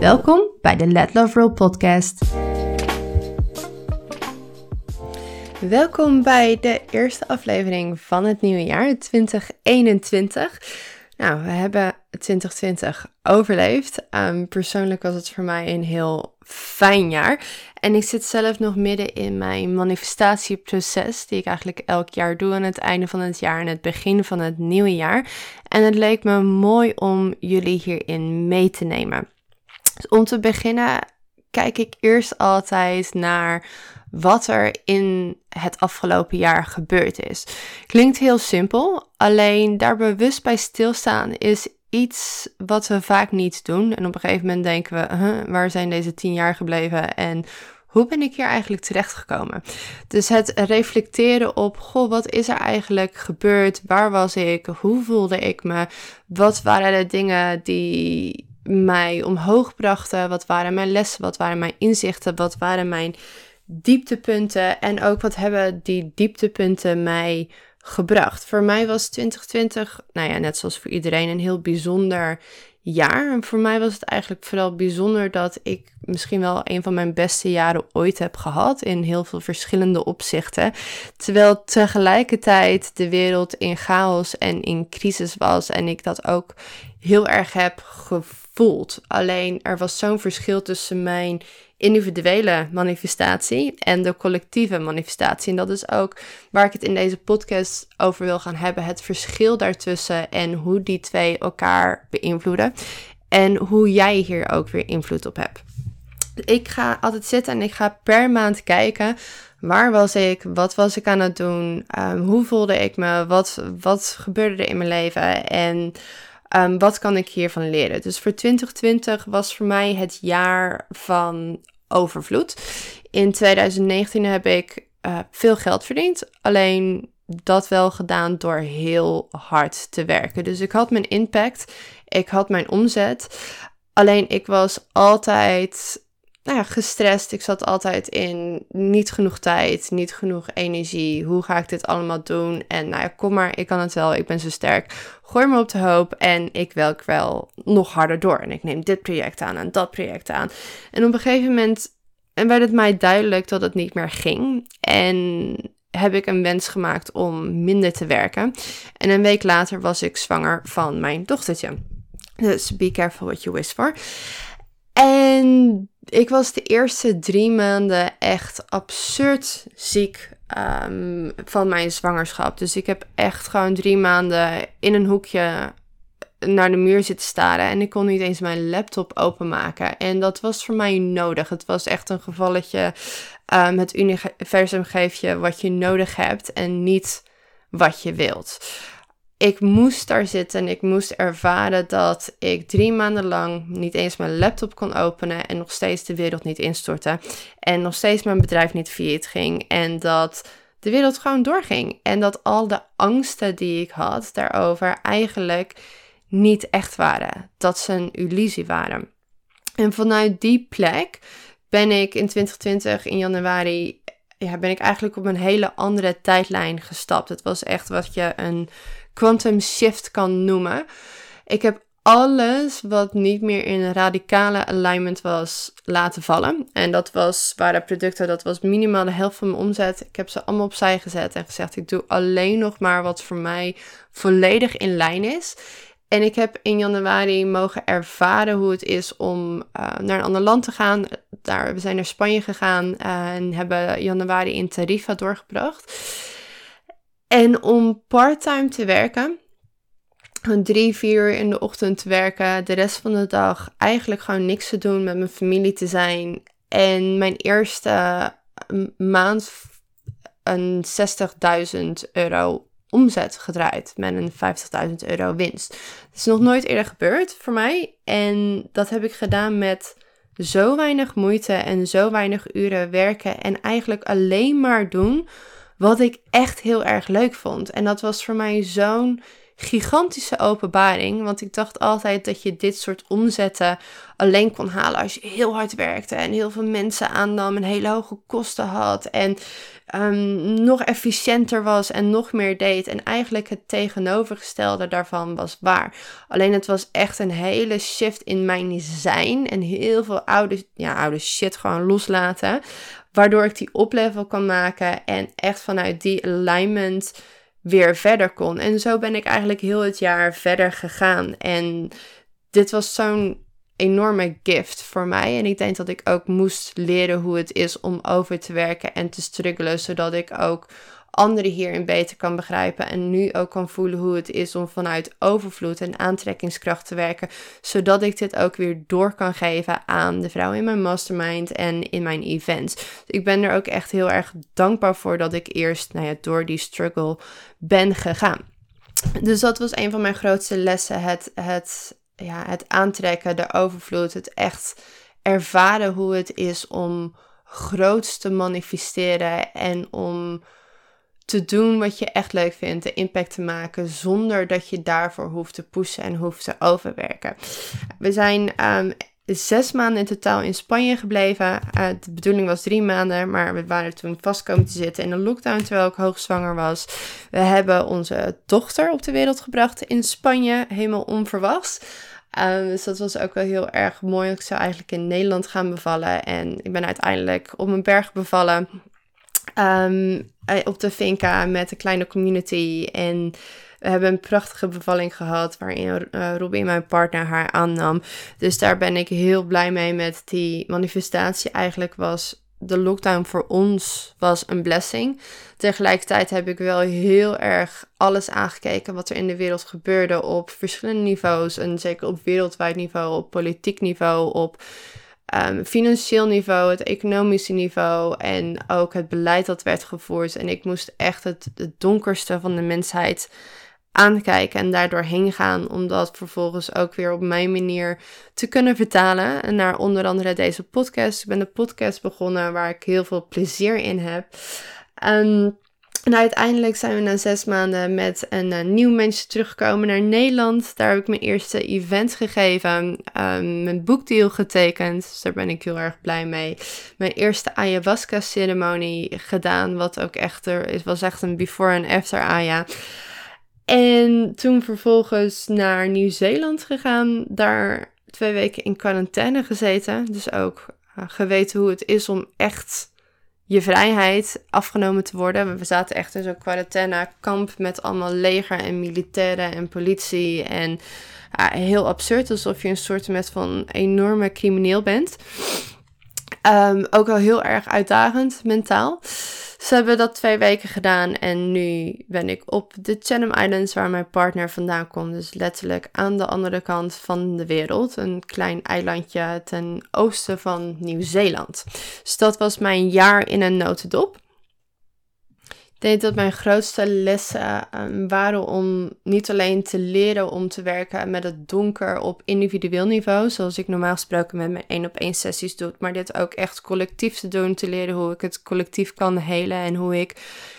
Welkom bij de Let Love Roll podcast. Welkom bij de eerste aflevering van het nieuwe jaar 2021. Nou, we hebben 2020 overleefd. Um, persoonlijk was het voor mij een heel fijn jaar. En ik zit zelf nog midden in mijn manifestatieproces, die ik eigenlijk elk jaar doe aan het einde van het jaar en het begin van het nieuwe jaar. En het leek me mooi om jullie hierin mee te nemen. Dus om te beginnen kijk ik eerst altijd naar wat er in het afgelopen jaar gebeurd is. Klinkt heel simpel, alleen daar bewust bij stilstaan is iets wat we vaak niet doen. En op een gegeven moment denken we, waar zijn deze tien jaar gebleven en hoe ben ik hier eigenlijk terechtgekomen? Dus het reflecteren op, goh, wat is er eigenlijk gebeurd? Waar was ik? Hoe voelde ik me? Wat waren de dingen die mij omhoog brachten? Wat waren mijn lessen? Wat waren mijn inzichten? Wat waren mijn dieptepunten? En ook wat hebben die dieptepunten mij gebracht? Voor mij was 2020, nou ja, net zoals voor iedereen, een heel bijzonder jaar. En voor mij was het eigenlijk vooral bijzonder dat ik misschien wel een van mijn beste jaren ooit heb gehad. In heel veel verschillende opzichten. Terwijl tegelijkertijd de wereld in chaos en in crisis was. En ik dat ook heel erg heb gevoeld. Alleen er was zo'n verschil tussen mijn individuele manifestatie en de collectieve manifestatie. En dat is ook waar ik het in deze podcast over wil gaan hebben. Het verschil daartussen en hoe die twee elkaar beïnvloeden. En hoe jij hier ook weer invloed op hebt. Ik ga altijd zitten en ik ga per maand kijken. Waar was ik? Wat was ik aan het doen? Um, hoe voelde ik me? Wat, wat gebeurde er in mijn leven? En um, wat kan ik hiervan leren? Dus voor 2020 was voor mij het jaar van overvloed. In 2019 heb ik uh, veel geld verdiend. Alleen dat wel gedaan door heel hard te werken. Dus ik had mijn impact, ik had mijn omzet. Alleen ik was altijd nou ja, gestrest. Ik zat altijd in niet genoeg tijd, niet genoeg energie. Hoe ga ik dit allemaal doen? En nou ja, kom maar, ik kan het wel, ik ben zo sterk. Gooi me op de hoop en ik werk wel nog harder door. En ik neem dit project aan en dat project aan. En op een gegeven moment en werd het mij duidelijk dat het niet meer ging. En heb ik een wens gemaakt om minder te werken. En een week later was ik zwanger van mijn dochtertje. Dus be careful what you wish for. En ik was de eerste drie maanden echt absurd ziek um, van mijn zwangerschap. Dus ik heb echt gewoon drie maanden in een hoekje naar de muur zitten staren en ik kon niet eens mijn laptop openmaken. En dat was voor mij nodig. Het was echt een gevalletje. Um, het universum geeft je wat je nodig hebt en niet wat je wilt. Ik moest daar zitten en ik moest ervaren dat ik drie maanden lang niet eens mijn laptop kon openen en nog steeds de wereld niet instortte. En nog steeds mijn bedrijf niet failliet ging. En dat de wereld gewoon doorging. En dat al de angsten die ik had daarover eigenlijk niet echt waren. Dat ze een illusie waren. En vanuit die plek ben ik in 2020 in januari ja, ben ik eigenlijk op een hele andere tijdlijn gestapt. Het was echt wat je een quantum shift kan noemen. Ik heb alles wat niet meer in radicale alignment was laten vallen. En dat was, waren producten, dat was minimaal de helft van mijn omzet. Ik heb ze allemaal opzij gezet en gezegd, ik doe alleen nog maar wat voor mij volledig in lijn is. En ik heb in januari mogen ervaren hoe het is om uh, naar een ander land te gaan. Daar, we zijn naar Spanje gegaan uh, en hebben januari in Tarifa doorgebracht. En om parttime te werken, drie, vier uur in de ochtend te werken, de rest van de dag eigenlijk gewoon niks te doen, met mijn familie te zijn. En mijn eerste maand een 60.000 euro omzet gedraaid met een 50.000 euro winst. Dat is nog nooit eerder gebeurd voor mij. En dat heb ik gedaan met zo weinig moeite en zo weinig uren werken en eigenlijk alleen maar doen wat ik echt heel erg leuk vond. En dat was voor mij zo'n gigantische openbaring. Want ik dacht altijd dat je dit soort omzetten alleen kon halen als je heel hard werkte en heel veel mensen aannam en hele hoge kosten had en um, nog efficiënter was en nog meer deed. En eigenlijk het tegenovergestelde daarvan was waar. Alleen het was echt een hele shift in mijn zijn en heel veel oude, ja, oude shit gewoon loslaten. Waardoor ik die oplevel kan maken en echt vanuit die alignment weer verder kon. En zo ben ik eigenlijk heel het jaar verder gegaan. En dit was zo'n enorme gift voor mij. En ik denk dat ik ook moest leren hoe het is om over te werken en te struggelen, zodat ik ook anderen hierin beter kan begrijpen en nu ook kan voelen hoe het is om vanuit overvloed en aantrekkingskracht te werken, zodat ik dit ook weer door kan geven aan de vrouwen in mijn mastermind en in mijn events. Dus ik ben er ook echt heel erg dankbaar voor dat ik eerst nou ja, door die struggle ben gegaan. Dus dat was een van mijn grootste lessen, het, het, ja, het aantrekken, de overvloed, het echt ervaren hoe het is om groots te manifesteren en om te doen wat je echt leuk vindt, de impact te maken, zonder dat je daarvoor hoeft te pushen en hoeft te overwerken. We zijn um, zes maanden in totaal in Spanje gebleven. Uh, de bedoeling was drie maanden, maar we waren toen vast komen te zitten in een lockdown terwijl ik hoogzwanger was. We hebben onze dochter op de wereld gebracht in Spanje, helemaal onverwachts. Um, dus dat was ook wel heel erg mooi. Ik zou eigenlijk in Nederland gaan bevallen. En ik ben uiteindelijk op een berg bevallen. Um, op de Finca met een kleine community. En we hebben een prachtige bevalling gehad waarin uh, Robin, mijn partner, haar aannam. Dus daar ben ik heel blij mee met die manifestatie. Eigenlijk was de lockdown voor ons was een blessing. Tegelijkertijd heb ik wel heel erg alles aangekeken wat er in de wereld gebeurde op verschillende niveaus. En zeker op wereldwijd niveau, op politiek niveau, op um, financieel niveau, het economische niveau en ook het beleid dat werd gevoerd. En ik moest echt het, donkerste van de mensheid aankijken en daardoor heen gaan, om dat vervolgens ook weer op mijn manier te kunnen vertalen. En naar onder andere deze podcast. Ik ben de podcast begonnen waar ik heel veel plezier in heb. Um, en uiteindelijk zijn we na zes maanden met een, eh, nieuw mensje teruggekomen naar Nederland. Daar heb ik mijn eerste event gegeven, um, mijn boekdeal getekend. Dus daar ben ik heel erg blij mee. Mijn eerste ayahuasca ceremonie gedaan, wat ook echt er was echt een before en after aya. En toen vervolgens naar Nieuw-Zeeland gegaan, daar twee weken in quarantaine gezeten. Dus ook uh, geweten hoe het is om echt je vrijheid afgenomen te worden. We zaten echt in zo'n quarantaine-kamp met allemaal leger en militairen en politie. En heel absurd, alsof je een soort met van enorme crimineel bent. Um, ook wel heel erg uitdagend mentaal. Ze hebben dat twee weken gedaan en nu ben ik op de Chatham Islands waar mijn partner vandaan komt. Dus letterlijk aan de andere kant van de wereld. Een klein eilandje ten oosten van Nieuw-Zeeland. Dus dat was mijn jaar in een notendop. Denk dat mijn grootste lessen um, waren om niet alleen te leren om te werken met het donker op individueel niveau, zoals ik normaal gesproken met mijn één op één sessies doe, maar dit ook echt collectief te doen, te leren hoe ik het collectief kan helen en hoe ik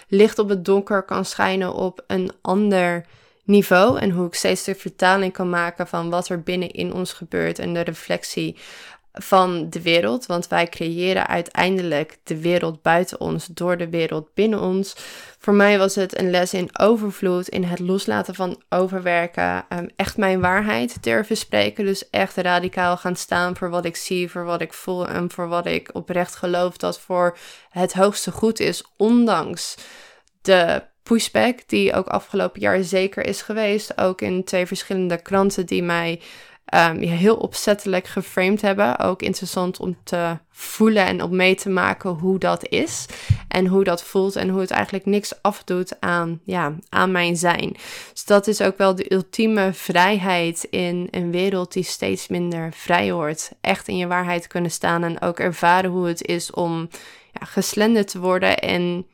licht op het donker kan schijnen op een ander niveau en hoe ik steeds de vertaling kan maken van wat er binnenin ons gebeurt en de reflectie van de wereld, want wij creëren uiteindelijk de wereld buiten ons door de wereld binnen ons. Voor mij was het een les in overvloed, in het loslaten van overwerken, um, echt mijn waarheid durven spreken, dus echt radicaal gaan staan voor wat ik zie, voor wat ik voel en voor wat ik oprecht geloof dat voor het hoogste goed is, ondanks de pushback die ook afgelopen jaar zeker is geweest, ook in twee verschillende kranten die mij um, heel opzettelijk geframed hebben. Ook interessant om te voelen en om mee te maken hoe dat is. En hoe dat voelt en hoe het eigenlijk niks afdoet aan, ja, aan mijn zijn. Dus dat is ook wel de ultieme vrijheid in een wereld die steeds minder vrij wordt. Echt in je waarheid kunnen staan en ook ervaren hoe het is om ja, geslenderd te worden en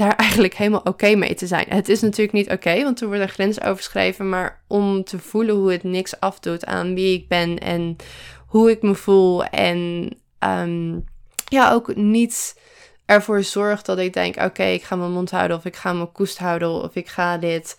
daar eigenlijk helemaal oké mee te zijn. Het is natuurlijk niet oké, want er wordt een grens overschreven, maar om te voelen hoe het niks afdoet aan wie ik ben en hoe ik me voel. En ehm, ja, ook niet ervoor zorg dat ik denk: oké, ik ga mijn mond houden, of ik ga mijn koest houden, of ik ga dit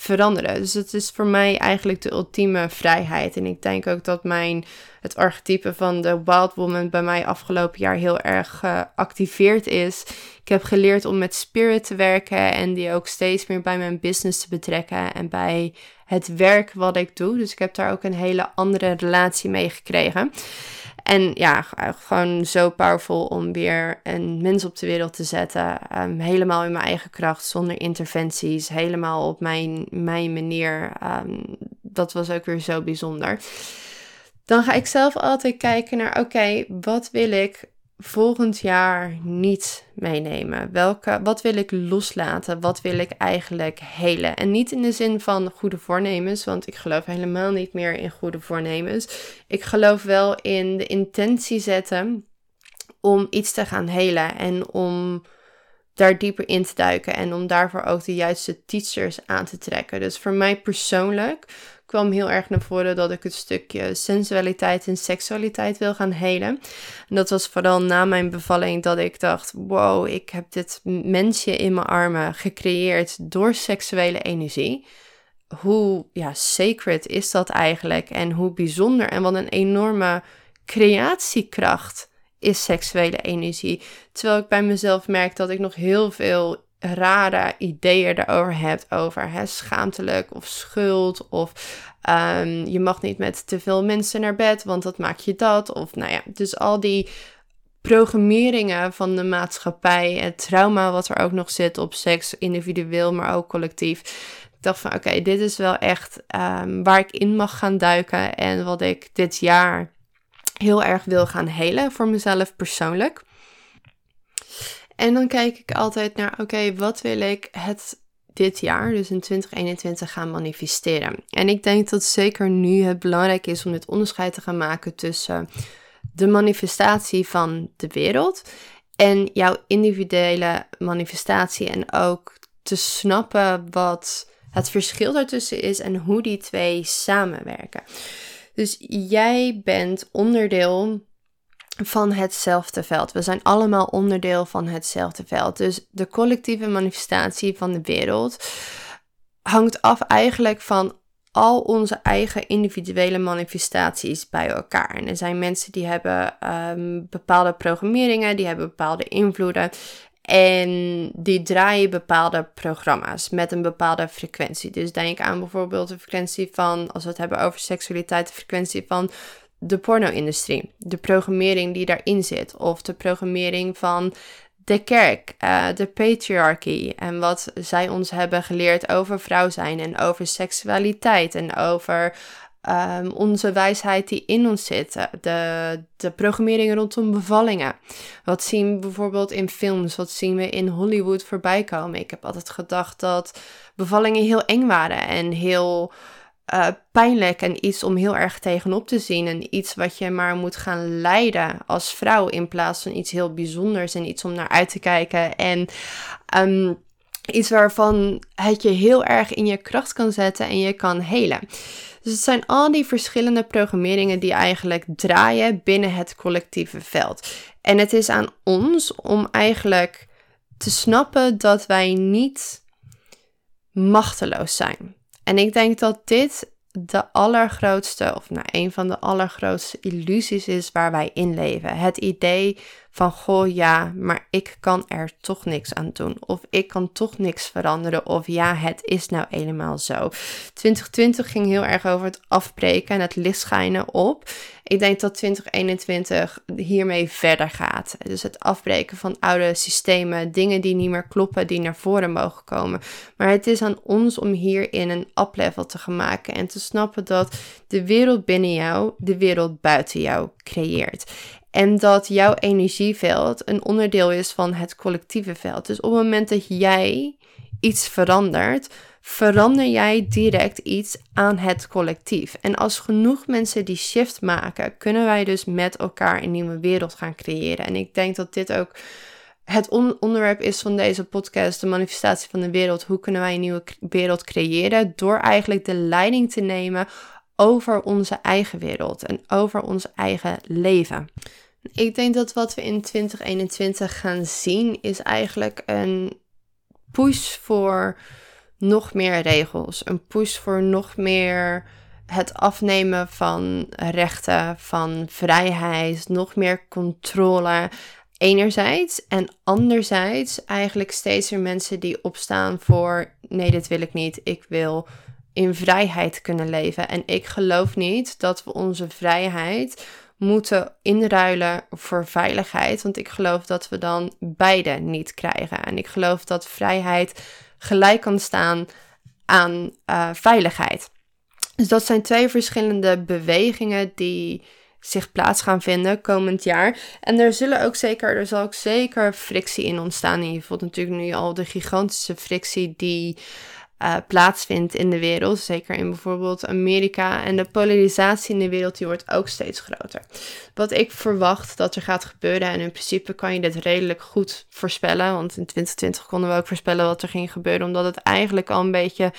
veranderen. Dus het is voor mij eigenlijk de ultieme vrijheid. En ik denk ook dat mijn, het archetype van de Wild Woman bij mij afgelopen jaar heel erg geactiveerd is. Ik heb geleerd om met spirit te werken en die ook steeds meer bij mijn business te betrekken en bij het werk wat ik doe. Dus ik heb daar ook een hele andere relatie mee gekregen. En ja, gewoon zo powerful om weer een mens op de wereld te zetten. Ehm, helemaal in mijn eigen kracht, zonder interventies. Helemaal op mijn, mijn manier. Ehm, dat was ook weer zo bijzonder. Dan ga ik zelf altijd kijken naar: oké, wat wil ik volgend jaar niet meenemen? Welke, wat wil ik loslaten? Wat wil ik eigenlijk helen? En niet in de zin van goede voornemens, want ik geloof helemaal niet meer in goede voornemens. Ik geloof wel in de intentie zetten om iets te gaan helen en om daar dieper in te duiken en om daarvoor ook de juiste teachers aan te trekken. Dus voor mij persoonlijk kwam heel erg naar voren dat ik het stukje sensualiteit en seksualiteit wil gaan helen. En dat was vooral na mijn bevalling dat ik dacht: wow, ik heb dit mensje in mijn armen gecreëerd door seksuele energie. Hoe ja, sacred is dat eigenlijk? En hoe bijzonder en wat een enorme creatiekracht is seksuele energie. Terwijl ik bij mezelf merk dat ik nog heel veel rare ideeën erover hebt. Over hè, schaamtelijk of schuld. Of um, je mag niet met te veel mensen naar bed, want dat maakt je dat. Of nou ja, dus al die programmeringen van de maatschappij. Het trauma wat er ook nog zit op seks, individueel, maar ook collectief. Ik dacht van oké, dit is wel echt um, waar ik in mag gaan duiken. En wat ik dit jaar heel erg wil gaan helen voor mezelf persoonlijk. En dan kijk ik altijd naar, oké, wat wil ik het dit jaar, dus in 2021, gaan manifesteren? En ik denk dat zeker nu het belangrijk is om dit onderscheid te gaan maken tussen de manifestatie van de wereld en jouw individuele manifestatie. En ook te snappen wat het verschil daartussen is en hoe die twee samenwerken. Dus jij bent onderdeel van hetzelfde veld. We zijn allemaal onderdeel van hetzelfde veld. Dus de collectieve manifestatie van de wereld hangt af eigenlijk van al onze eigen individuele manifestaties bij elkaar. En er zijn mensen die hebben um, bepaalde programmeringen, die hebben bepaalde invloeden. En die draaien bepaalde programma's met een bepaalde frequentie. Dus denk aan bijvoorbeeld de frequentie van, als we het hebben over seksualiteit, de frequentie van de porno-industrie, de programmering die daarin zit, of de programmering van de kerk, uh, de patriarchy en wat zij ons hebben geleerd over vrouw zijn en over seksualiteit en over um, onze wijsheid die in ons zit, de, de programmering rondom bevallingen. Wat zien we bijvoorbeeld in films, wat zien we in Hollywood voorbij komen? Ik heb altijd gedacht dat bevallingen heel eng waren en heel uh, pijnlijk en iets om heel erg tegenop te zien. En iets wat je maar moet gaan leiden als vrouw in plaats van iets heel bijzonders en iets om naar uit te kijken. En um, iets waarvan het je heel erg in je kracht kan zetten en je kan helen. Dus het zijn al die verschillende programmeringen die eigenlijk draaien binnen het collectieve veld. En het is aan ons om eigenlijk te snappen dat wij niet machteloos zijn. En ik denk dat dit de allergrootste, of nou, een van de allergrootste illusies is waar wij in leven. Het idee van, goh ja, maar ik kan er toch niks aan doen. Of ik kan toch niks veranderen. Of ja, het is nou helemaal zo. 2020 ging heel erg over het afbreken en het lichtschijnen op. Ik denk dat 2021 hiermee verder gaat. Dus het afbreken van oude systemen, dingen die niet meer kloppen, die naar voren mogen komen. Maar het is aan ons om hierin een uplevel te gaan maken en te snappen dat de wereld binnen jou de wereld buiten jou creëert. En dat jouw energieveld een onderdeel is van het collectieve veld. Dus op het moment dat jij iets verandert, verander jij direct iets aan het collectief. En als genoeg mensen die shift maken, kunnen wij dus met elkaar een nieuwe wereld gaan creëren. En ik denk dat dit ook het onderwerp is van deze podcast, de manifestatie van de wereld. Hoe kunnen wij een nieuwe wereld creëren? Door eigenlijk de leiding te nemen over onze eigen wereld en over ons eigen leven. Ik denk dat wat we in 2021 gaan zien is eigenlijk een push voor nog meer regels, een push voor nog meer het afnemen van rechten, van vrijheid, nog meer controle. Enerzijds en anderzijds eigenlijk steeds meer mensen die opstaan voor nee, dit wil ik niet. Ik wil in vrijheid kunnen leven. En ik geloof niet dat we onze vrijheid moeten inruilen voor veiligheid. Want ik geloof dat we dan beide niet krijgen. En ik geloof dat vrijheid gelijk kan staan aan uh, veiligheid. Dus dat zijn twee verschillende bewegingen die zich plaats gaan vinden komend jaar. En er zullen ook zeker, er zal ook zeker frictie in ontstaan. Je voelt natuurlijk nu al de gigantische frictie die uh, plaatsvindt in de wereld. Zeker in bijvoorbeeld Amerika. En de polarisatie in de wereld die wordt ook steeds groter. Wat ik verwacht dat er gaat gebeuren. En in principe kan je dit redelijk goed voorspellen. Want in 2020 konden we ook voorspellen wat er ging gebeuren. Omdat het eigenlijk al een beetje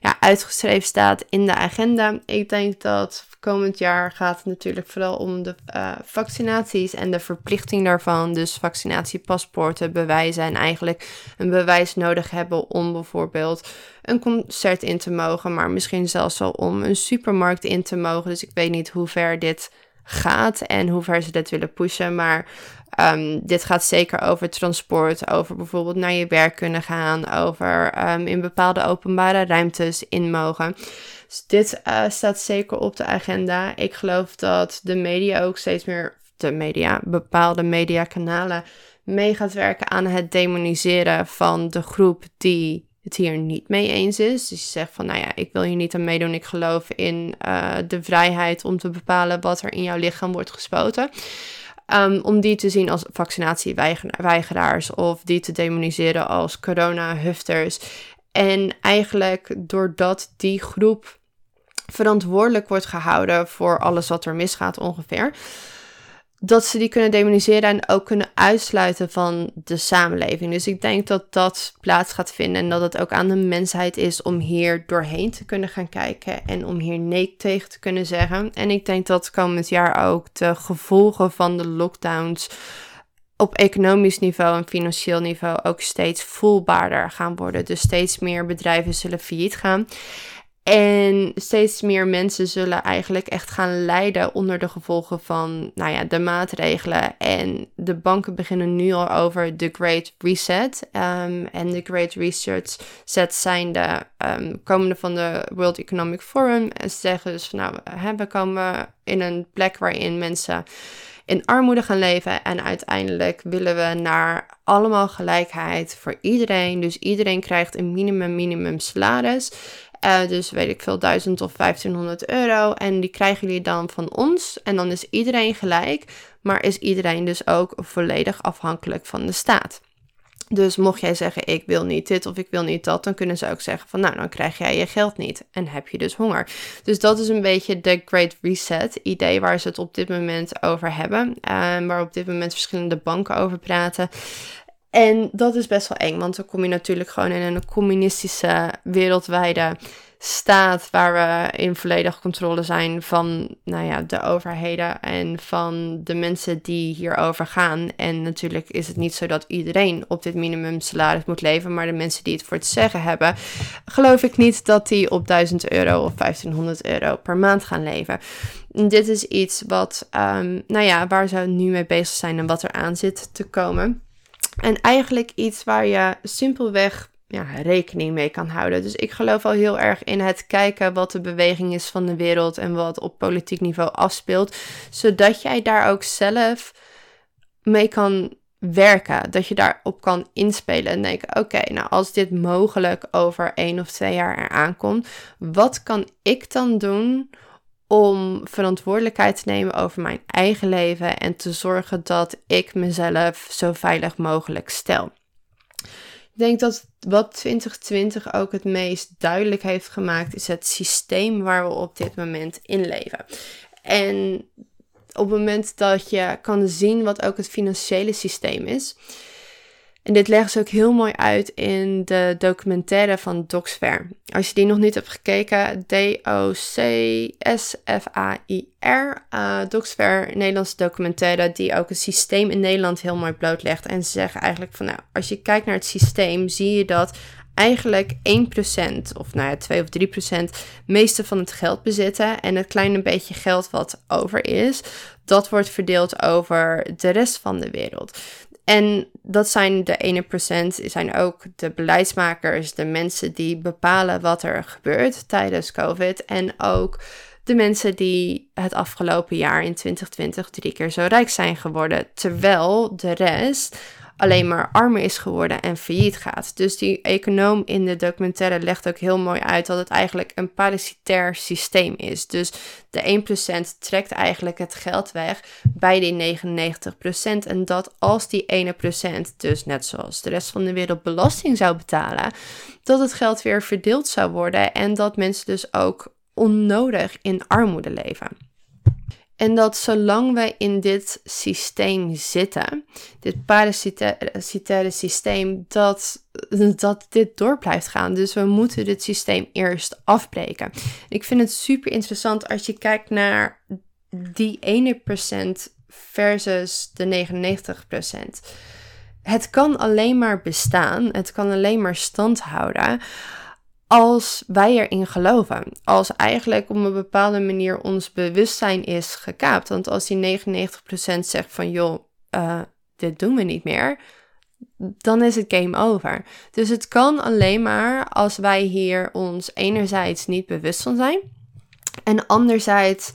ja, uitgeschreven staat in de agenda. Ik denk dat komend jaar gaat het natuurlijk vooral om de uh, vaccinaties en de verplichting daarvan. Dus vaccinatiepaspoorten, bewijzen en eigenlijk een bewijs nodig hebben om bijvoorbeeld een concert in te mogen, maar misschien zelfs al om een supermarkt in te mogen. Dus ik weet niet hoe ver dit gaat en hoe ver ze dit willen pushen. Maar um, dit gaat zeker over transport, over bijvoorbeeld naar je werk kunnen gaan, over um, in bepaalde openbare ruimtes in mogen. Dus dit uh, staat zeker op de agenda. Ik geloof dat de media ook steeds meer, de media, bepaalde mediakanalen mee gaat werken aan het demoniseren van de groep die het hier niet mee eens is. Dus je zegt van, nou ja, ik wil hier niet aan meedoen. Ik geloof in uh, de vrijheid om te bepalen wat er in jouw lichaam wordt gespoten. Um, om die te zien als vaccinatieweigeraars of die te demoniseren als corona-hufters. En eigenlijk doordat die groep verantwoordelijk wordt gehouden voor alles wat er misgaat ongeveer, dat ze die kunnen demoniseren en ook kunnen uitsluiten van de samenleving. Dus ik denk dat dat plaats gaat vinden en dat het ook aan de mensheid is om hier doorheen te kunnen gaan kijken en om hier nee tegen te kunnen zeggen. En ik denk dat komend jaar ook de gevolgen van de lockdowns op economisch niveau en financieel niveau ook steeds voelbaarder gaan worden. Dus steeds meer bedrijven zullen failliet gaan. En steeds meer mensen zullen eigenlijk echt gaan lijden onder de gevolgen van nou ja, de maatregelen. En de banken beginnen nu al over de Great Reset. Um, en de Great Reset zijn de um, komende van de World Economic Forum. En ze zeggen dus nou, we komen in een plek waarin mensen in armoede gaan leven. En uiteindelijk willen we naar allemaal gelijkheid voor iedereen. Dus iedereen krijgt een minimum, minimum salaris. Uh, dus weet ik veel, 1000 of 1500 euro. En die krijgen jullie dan van ons. En dan is iedereen gelijk. Maar is iedereen dus ook volledig afhankelijk van de staat. Dus mocht jij zeggen, ik wil niet dit of ik wil niet dat, dan kunnen ze ook zeggen van, nou, dan krijg jij je geld niet en heb je dus honger. Dus dat is een beetje de Great Reset idee waar ze het op dit moment over hebben. En waar op dit moment verschillende banken over praten. En dat is best wel eng, want dan kom je natuurlijk gewoon in een communistische wereldwijde staat waar we in volledige controle zijn van nou ja, de overheden en van de mensen die hierover gaan. En natuurlijk is het niet zo dat iedereen op dit minimum salaris moet leven, maar de mensen die het voor het zeggen hebben, geloof ik niet dat die op 1000 euro of 1500 euro per maand gaan leven. dit is iets wat, um, nou ja, waar ze nu mee bezig zijn en wat er aan zit te komen. En eigenlijk iets waar je simpelweg ja, rekening mee kan houden. Dus ik geloof al heel erg in het kijken wat de beweging is van de wereld en wat op politiek niveau afspeelt, zodat jij daar ook zelf mee kan werken, dat je daarop kan inspelen en denken: oké, nou als dit mogelijk over één of twee jaar eraan komt, wat kan ik dan doen om verantwoordelijkheid te nemen over mijn eigen leven en te zorgen dat ik mezelf zo veilig mogelijk stel. Ik denk dat wat 2020 ook het meest duidelijk heeft gemaakt, is het systeem waar we op dit moment in leven. En op het moment dat je kan zien wat ook het financiële systeem is, En dit leggen ze ook heel mooi uit in de documentaire van Docsfair. Als je die nog niet hebt gekeken, D-O-C-S-F-A-I-R. Uh, Docsfair, een Nederlandse documentaire die ook het systeem in Nederland heel mooi blootlegt. En ze zeggen eigenlijk van nou, als je kijkt naar het systeem, zie je dat eigenlijk 1% of nou ja, 2 of 3% meeste van het geld bezitten. En het kleine beetje geld wat over is, dat wordt verdeeld over de rest van de wereld. En dat zijn de ene procent, zijn ook de beleidsmakers, de mensen die bepalen wat er gebeurt tijdens COVID. En ook de mensen die het afgelopen jaar in 2020 drie keer zo rijk zijn geworden. Terwijl de rest alleen maar armer is geworden en failliet gaat. Dus die econoom in de documentaire legt ook heel mooi uit dat het eigenlijk een parasitair systeem is. Dus de 1% trekt eigenlijk het geld weg bij die 99%. En dat als die 1%, dus net zoals de rest van de wereld, belasting zou betalen, dat het geld weer verdeeld zou worden en dat mensen dus ook onnodig in armoede leven. En dat zolang wij in dit systeem zitten, dit parasitaire systeem, dat, dat dit door blijft gaan. Dus we moeten dit systeem eerst afbreken. Ik vind het super interessant als je kijkt naar die ene procent versus de 99%. Het kan alleen maar bestaan, het kan alleen maar stand houden als wij erin geloven. Als eigenlijk op een bepaalde manier ons bewustzijn is gekaapt. Want als die 99% zegt van joh, uh, dit doen we niet meer, dan is het game over. Dus het kan alleen maar als wij hier ons enerzijds niet bewust van zijn. En anderzijds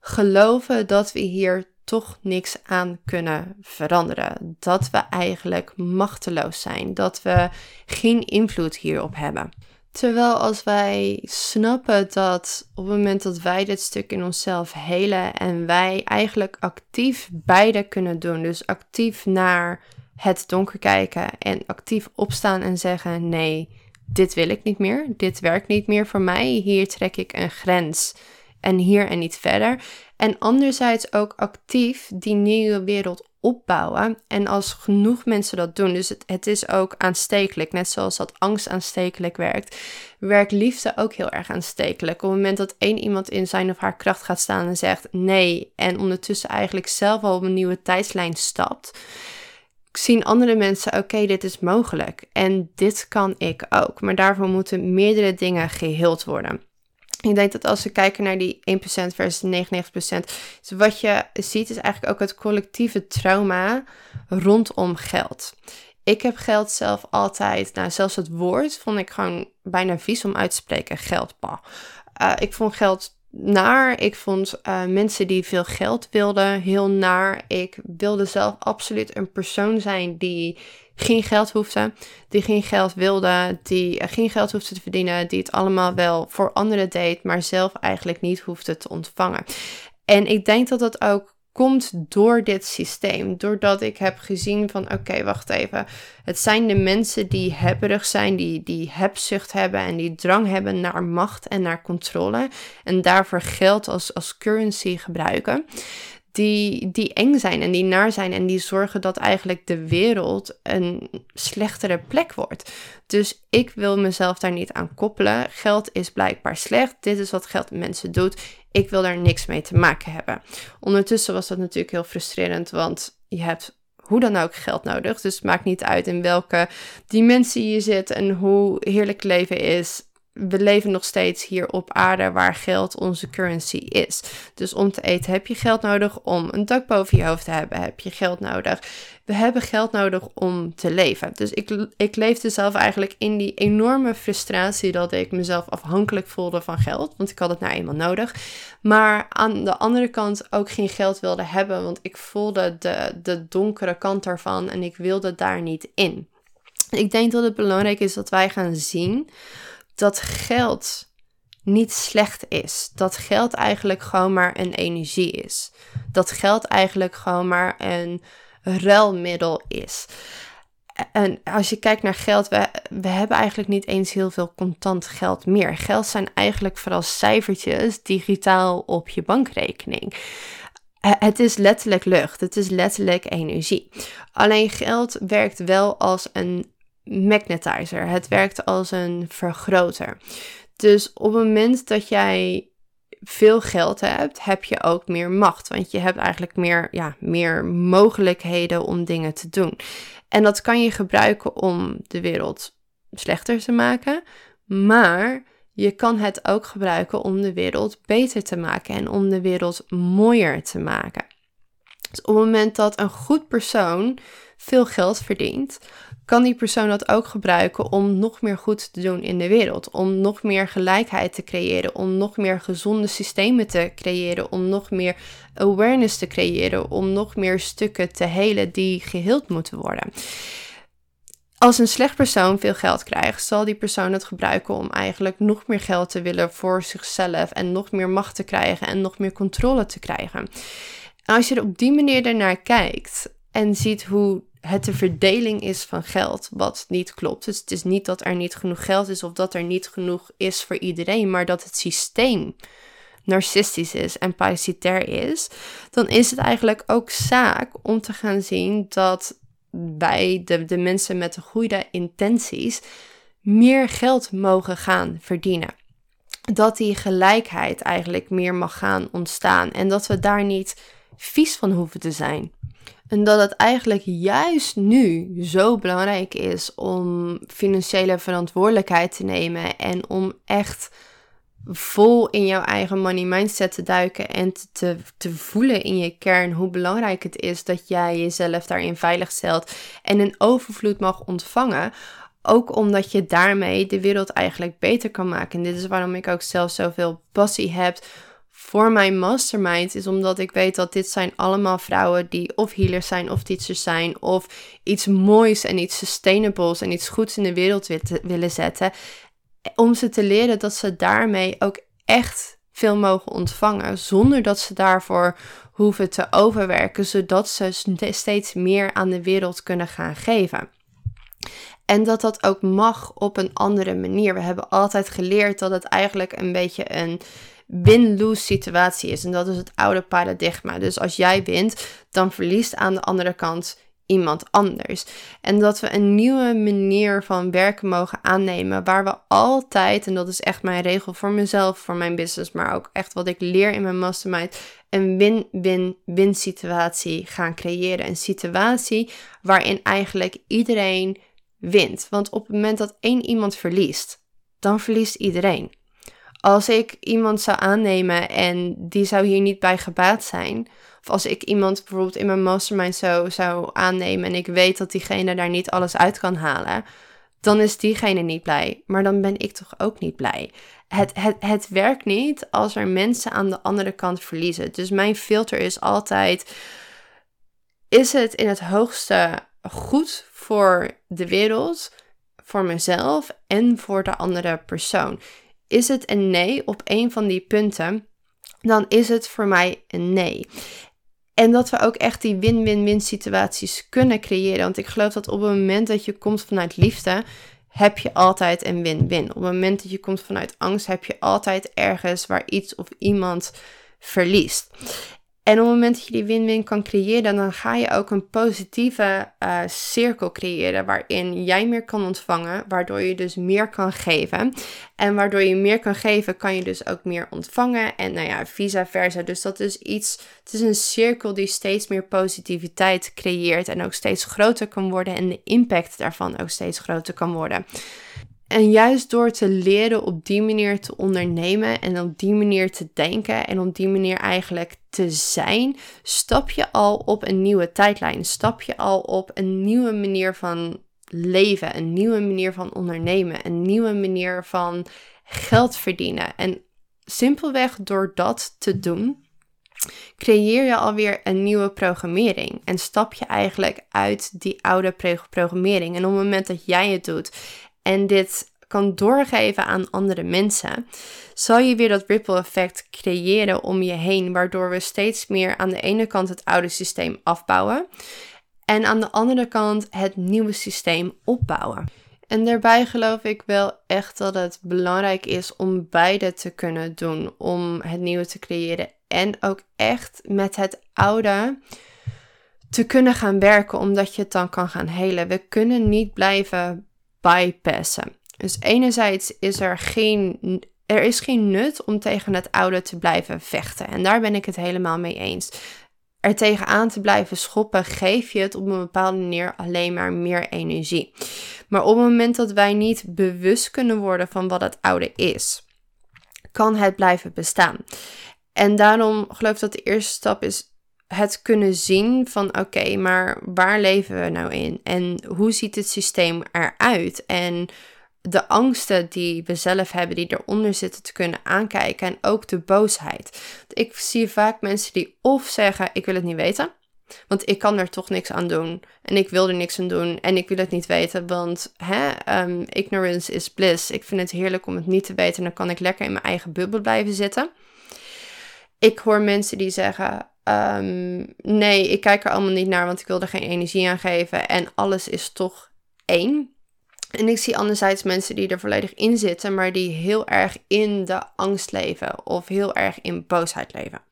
geloven dat we hier toch niks aan kunnen veranderen. Dat we eigenlijk machteloos zijn. Dat we geen invloed hierop hebben. Terwijl als wij snappen dat op het moment dat wij dit stuk in onszelf helen en wij eigenlijk actief beide kunnen doen, dus actief naar het donker kijken en actief opstaan en zeggen: nee, dit wil ik niet meer, dit werkt niet meer voor mij, hier trek ik een grens en hier en niet verder. En anderzijds ook actief die nieuwe wereld opbouwen. En als genoeg mensen dat doen, dus het, is ook aanstekelijk, net zoals dat angst aanstekelijk werkt, werkt liefde ook heel erg aanstekelijk. Op het moment dat één iemand in zijn of haar kracht gaat staan en zegt nee, en ondertussen eigenlijk zelf al op een nieuwe tijdslijn stapt, zien andere mensen, oké, dit is mogelijk en dit kan ik ook. Maar daarvoor moeten meerdere dingen geheeld worden. Ik denk dat als we kijken naar die 1% versus 99%, dus wat je ziet is eigenlijk ook het collectieve trauma rondom geld. Ik heb geld zelf altijd, nou zelfs het woord vond ik gewoon bijna vies om uit te spreken, geld. Uh, ik vond geld naar. Ik vond uh, mensen die veel geld wilden heel naar. Ik wilde zelf absoluut een persoon zijn die geen geld hoefde, die geen geld wilde, die geen geld hoefde te verdienen, die het allemaal wel voor anderen deed, maar zelf eigenlijk niet hoefde te ontvangen. En ik denk dat dat ook komt door dit systeem. Doordat ik heb gezien van oké, wacht even. Het zijn de mensen die hebberig zijn, die, die hebzucht hebben en die drang hebben naar macht en naar controle. En daarvoor geld als, als currency gebruiken die, die eng zijn en die naar zijn en die zorgen dat eigenlijk de wereld een slechtere plek wordt. Dus ik wil mezelf daar niet aan koppelen. Geld is blijkbaar slecht. Dit is wat geld mensen doet. Ik wil daar niks mee te maken hebben. Ondertussen was dat natuurlijk heel frustrerend, want je hebt hoe dan ook geld nodig. Dus het maakt niet uit in welke dimensie je zit en hoe heerlijk leven is we leven nog steeds hier op aarde waar geld onze currency is. Dus om te eten heb je geld nodig, om een dak boven je hoofd te hebben heb je geld nodig. We hebben geld nodig om te leven. Dus ik, ik leefde zelf eigenlijk in die enorme frustratie dat ik mezelf afhankelijk voelde van geld, want ik had het nou eenmaal nodig. Maar aan de andere kant ook geen geld wilde hebben, want ik voelde de, de donkere kant daarvan en ik wilde daar niet in. Ik denk dat het belangrijk is dat wij gaan zien dat geld niet slecht is. Dat geld eigenlijk gewoon maar een energie is. Dat geld eigenlijk gewoon maar een ruilmiddel is. En als je kijkt naar geld, we, we hebben eigenlijk niet eens heel veel contant geld meer. Geld zijn eigenlijk vooral cijfertjes digitaal op je bankrekening. het is letterlijk lucht, het is letterlijk energie. Alleen geld werkt wel als een magnetizer, het werkt als een vergroter. Dus op het moment dat jij veel geld hebt, heb je ook meer macht. Want je hebt eigenlijk meer, ja, meer mogelijkheden om dingen te doen. En dat kan je gebruiken om de wereld slechter te maken. Maar je kan het ook gebruiken om de wereld beter te maken en om de wereld mooier te maken. Dus op het moment dat een goed persoon veel geld verdient, kan die persoon dat ook gebruiken om nog meer goed te doen in de wereld. Om nog meer gelijkheid te creëren, om nog meer gezonde systemen te creëren, om nog meer awareness te creëren, om nog meer stukken te helen die geheeld moeten worden. Als een slecht persoon veel geld krijgt, zal die persoon het gebruiken om eigenlijk nog meer geld te willen voor zichzelf en nog meer macht te krijgen en nog meer controle te krijgen. En als je er op die manier ernaar kijkt en ziet hoe het de verdeling is van geld, wat niet klopt. Dus het is niet dat er niet genoeg geld is of dat er niet genoeg is voor iedereen, maar dat het systeem narcistisch is en parasitair is, dan is het eigenlijk ook zaak om te gaan zien dat bij de, de mensen met de goede intenties meer geld mogen gaan verdienen. Dat die gelijkheid eigenlijk meer mag gaan ontstaan en dat we daar niet vies van hoeven te zijn. En dat het eigenlijk juist nu zo belangrijk is om financiële verantwoordelijkheid te nemen en om echt vol in jouw eigen money mindset te duiken en te, te voelen in je kern hoe belangrijk het is dat jij jezelf daarin veilig stelt en een overvloed mag ontvangen. Ook omdat je daarmee de wereld eigenlijk beter kan maken. En dit is waarom ik ook zelf zoveel passie heb voor mijn mastermind is omdat ik weet dat dit zijn allemaal vrouwen die of healers zijn of teachers zijn of iets moois en iets sustainables en iets goeds in de wereld willen zetten. Om ze te leren dat ze daarmee ook echt veel mogen ontvangen zonder dat ze daarvoor hoeven te overwerken, zodat ze steeds meer aan de wereld kunnen gaan geven. En dat dat ook mag op een andere manier. We hebben altijd geleerd dat het eigenlijk een beetje een win-lose situatie is. En dat is het oude paradigma. Dus als jij wint, dan verliest aan de andere kant iemand anders. En dat we een nieuwe manier van werken mogen aannemen, waar we altijd, en dat is echt mijn regel voor mezelf, voor mijn business, maar ook echt wat ik leer in mijn mastermind, een win-win-win situatie gaan creëren. Een situatie waarin eigenlijk iedereen wint. Want op het moment dat één iemand verliest, dan verliest iedereen. Als ik iemand zou aannemen en die zou hier niet bij gebaat zijn, of als ik iemand bijvoorbeeld in mijn mastermind zou, zou aannemen en ik weet dat diegene daar niet alles uit kan halen, dan is diegene niet blij. Maar dan ben ik toch ook niet blij. Het, het, het werkt niet als er mensen aan de andere kant verliezen. Dus mijn filter is altijd: is het in het hoogste goed voor de wereld, voor mezelf en voor de andere persoon? Is het een nee op een van die punten, dan is het voor mij een nee. En dat we ook echt die win-win-win situaties kunnen creëren. Want ik geloof dat op het moment dat je komt vanuit liefde, heb je altijd een win-win. Op het moment dat je komt vanuit angst, heb je altijd ergens waar iets of iemand verliest. En op het moment dat je die win-win kan creëren, dan ga je ook een positieve uh, cirkel creëren waarin jij meer kan ontvangen, waardoor je dus meer kan geven. En waardoor je meer kan geven, kan je dus ook meer ontvangen. En nou ja, vice versa. Dus dat is iets, het is een cirkel die steeds meer positiviteit creëert en ook steeds groter kan worden en de impact daarvan ook steeds groter kan worden. En juist door te leren op die manier te ondernemen en op die manier te denken en op die manier eigenlijk te zijn, stap je al op een nieuwe tijdlijn. Stap je al op een nieuwe manier van leven, een nieuwe manier van ondernemen, een nieuwe manier van geld verdienen. En simpelweg door dat te doen, creëer je alweer een nieuwe programmering en stap je eigenlijk uit die oude programmering. En op het moment dat jij het doet en dit kan doorgeven aan andere mensen, zal je weer dat ripple effect creëren om je heen, waardoor we steeds meer aan de ene kant het oude systeem afbouwen en aan de andere kant het nieuwe systeem opbouwen. En daarbij geloof ik wel echt dat het belangrijk is om beide te kunnen doen. Om het nieuwe te creëren. En ook echt met het oude te kunnen gaan werken, omdat je het dan kan gaan helen. We kunnen niet blijven bypassen. Dus enerzijds is er geen, er is geen nut om tegen het oude te blijven vechten. En daar ben ik het helemaal mee eens. Er tegenaan te blijven schoppen, geef je het op een bepaalde manier alleen maar meer energie. Maar op het moment dat wij niet bewust kunnen worden van wat het oude is, kan het blijven bestaan. En daarom geloof ik dat de eerste stap is het kunnen zien van oké, maar waar leven we nou in? En hoe ziet het systeem eruit? En de angsten die we zelf hebben, die eronder zitten, te kunnen aankijken. En ook de boosheid. Ik zie vaak mensen die of zeggen: Ik wil het niet weten. Want ik kan er toch niks aan doen. En ik wil er niks aan doen. En ik wil het niet weten. Want hè, um, ignorance is bliss. Ik vind het heerlijk om het niet te weten. En dan kan ik lekker in mijn eigen bubbel blijven zitten. Ik hoor mensen die zeggen: um, Nee, ik kijk er allemaal niet naar. Want ik wil er geen energie aan geven. En alles is toch één. En ik zie anderzijds mensen die er volledig in zitten, maar die heel erg in de angst leven of heel erg in boosheid leven.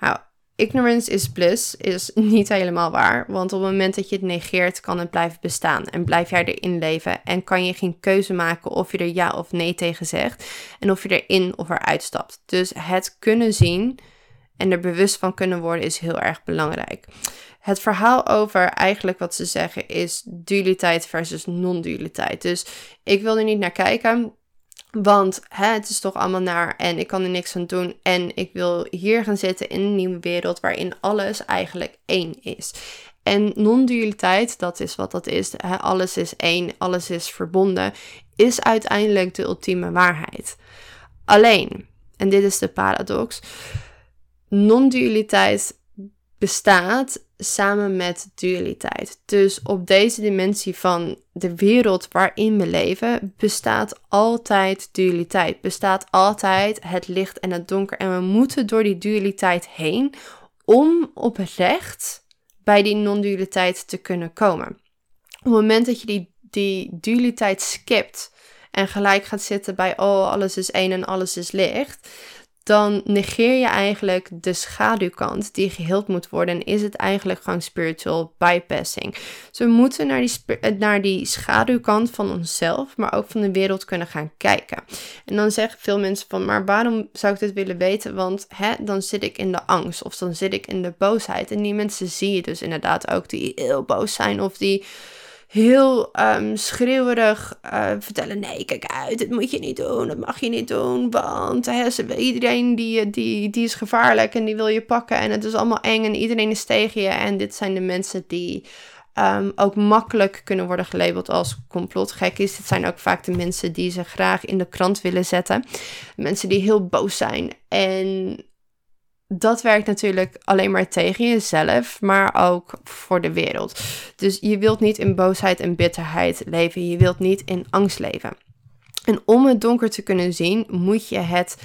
Nou, ignorance is bliss is niet helemaal waar, want op het moment dat je het negeert, kan het blijven bestaan en blijf jij erin leven en kan je geen keuze maken of je er ja of nee tegen zegt en of je erin of eruit stapt. Dus het kunnen zien en er bewust van kunnen worden is heel erg belangrijk. Het verhaal over eigenlijk wat ze zeggen is dualiteit versus non-dualiteit. Dus ik wil er niet naar kijken. Want hè, het is toch allemaal naar en ik kan er niks aan doen. En ik wil hier gaan zitten in een nieuwe wereld waarin alles eigenlijk één is. En non-dualiteit, dat is wat dat is. Hè, alles is één, alles is verbonden. Is uiteindelijk de ultieme waarheid. Alleen, en dit is de paradox. Non-dualiteit bestaat samen met dualiteit. Dus op deze dimensie van de wereld waarin we leven, bestaat altijd dualiteit. Bestaat altijd het licht en het donker. En we moeten door die dualiteit heen om oprecht bij die non-dualiteit te kunnen komen. Op het moment dat je die, die dualiteit skipt en gelijk gaat zitten bij, oh, alles is één en alles is licht, dan negeer je eigenlijk de schaduwkant die geheeld moet worden. En is het eigenlijk gewoon spiritual bypassing. Dus we moeten naar die, eh, naar die schaduwkant van onszelf, maar ook van de wereld kunnen gaan kijken. En dan zeggen veel mensen van, maar waarom zou ik dit willen weten? Want hè, dan zit ik in de angst of dan zit ik in de boosheid. En die mensen zie je dus inderdaad ook die heel boos zijn of die heel um, schreeuwerig uh, vertellen: nee, kijk uit, dit moet je niet doen, dat mag je niet doen, want iedereen die, die, die is gevaarlijk en die wil je pakken en het is allemaal eng en iedereen is tegen je. En dit zijn de mensen die um, ook makkelijk kunnen worden gelabeld als complotgek is. Dit zijn ook vaak de mensen die ze graag in de krant willen zetten. Mensen die heel boos zijn en dat werkt natuurlijk alleen maar tegen jezelf, maar ook voor de wereld. Dus je wilt niet in boosheid en bitterheid leven. Je wilt niet in angst leven. En om het donker te kunnen zien, moet je het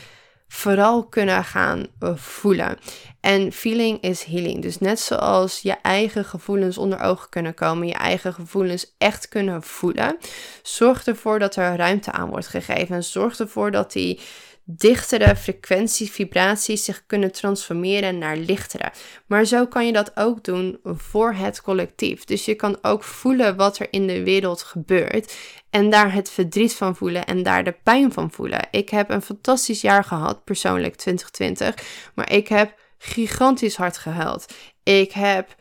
vooral kunnen gaan voelen. En feeling is healing. Dus net zoals je eigen gevoelens onder ogen kunnen komen, je eigen gevoelens echt kunnen voelen, zorg ervoor dat er ruimte aan wordt gegeven. Zorg ervoor dat die dichtere frequenties, vibraties zich kunnen transformeren naar lichtere. Maar zo kan je dat ook doen voor het collectief. Dus je kan ook voelen wat er in de wereld gebeurt en daar het verdriet van voelen en daar de pijn van voelen. Ik heb een fantastisch jaar gehad, persoonlijk 2020, maar ik heb gigantisch hard gehuild. Ik heb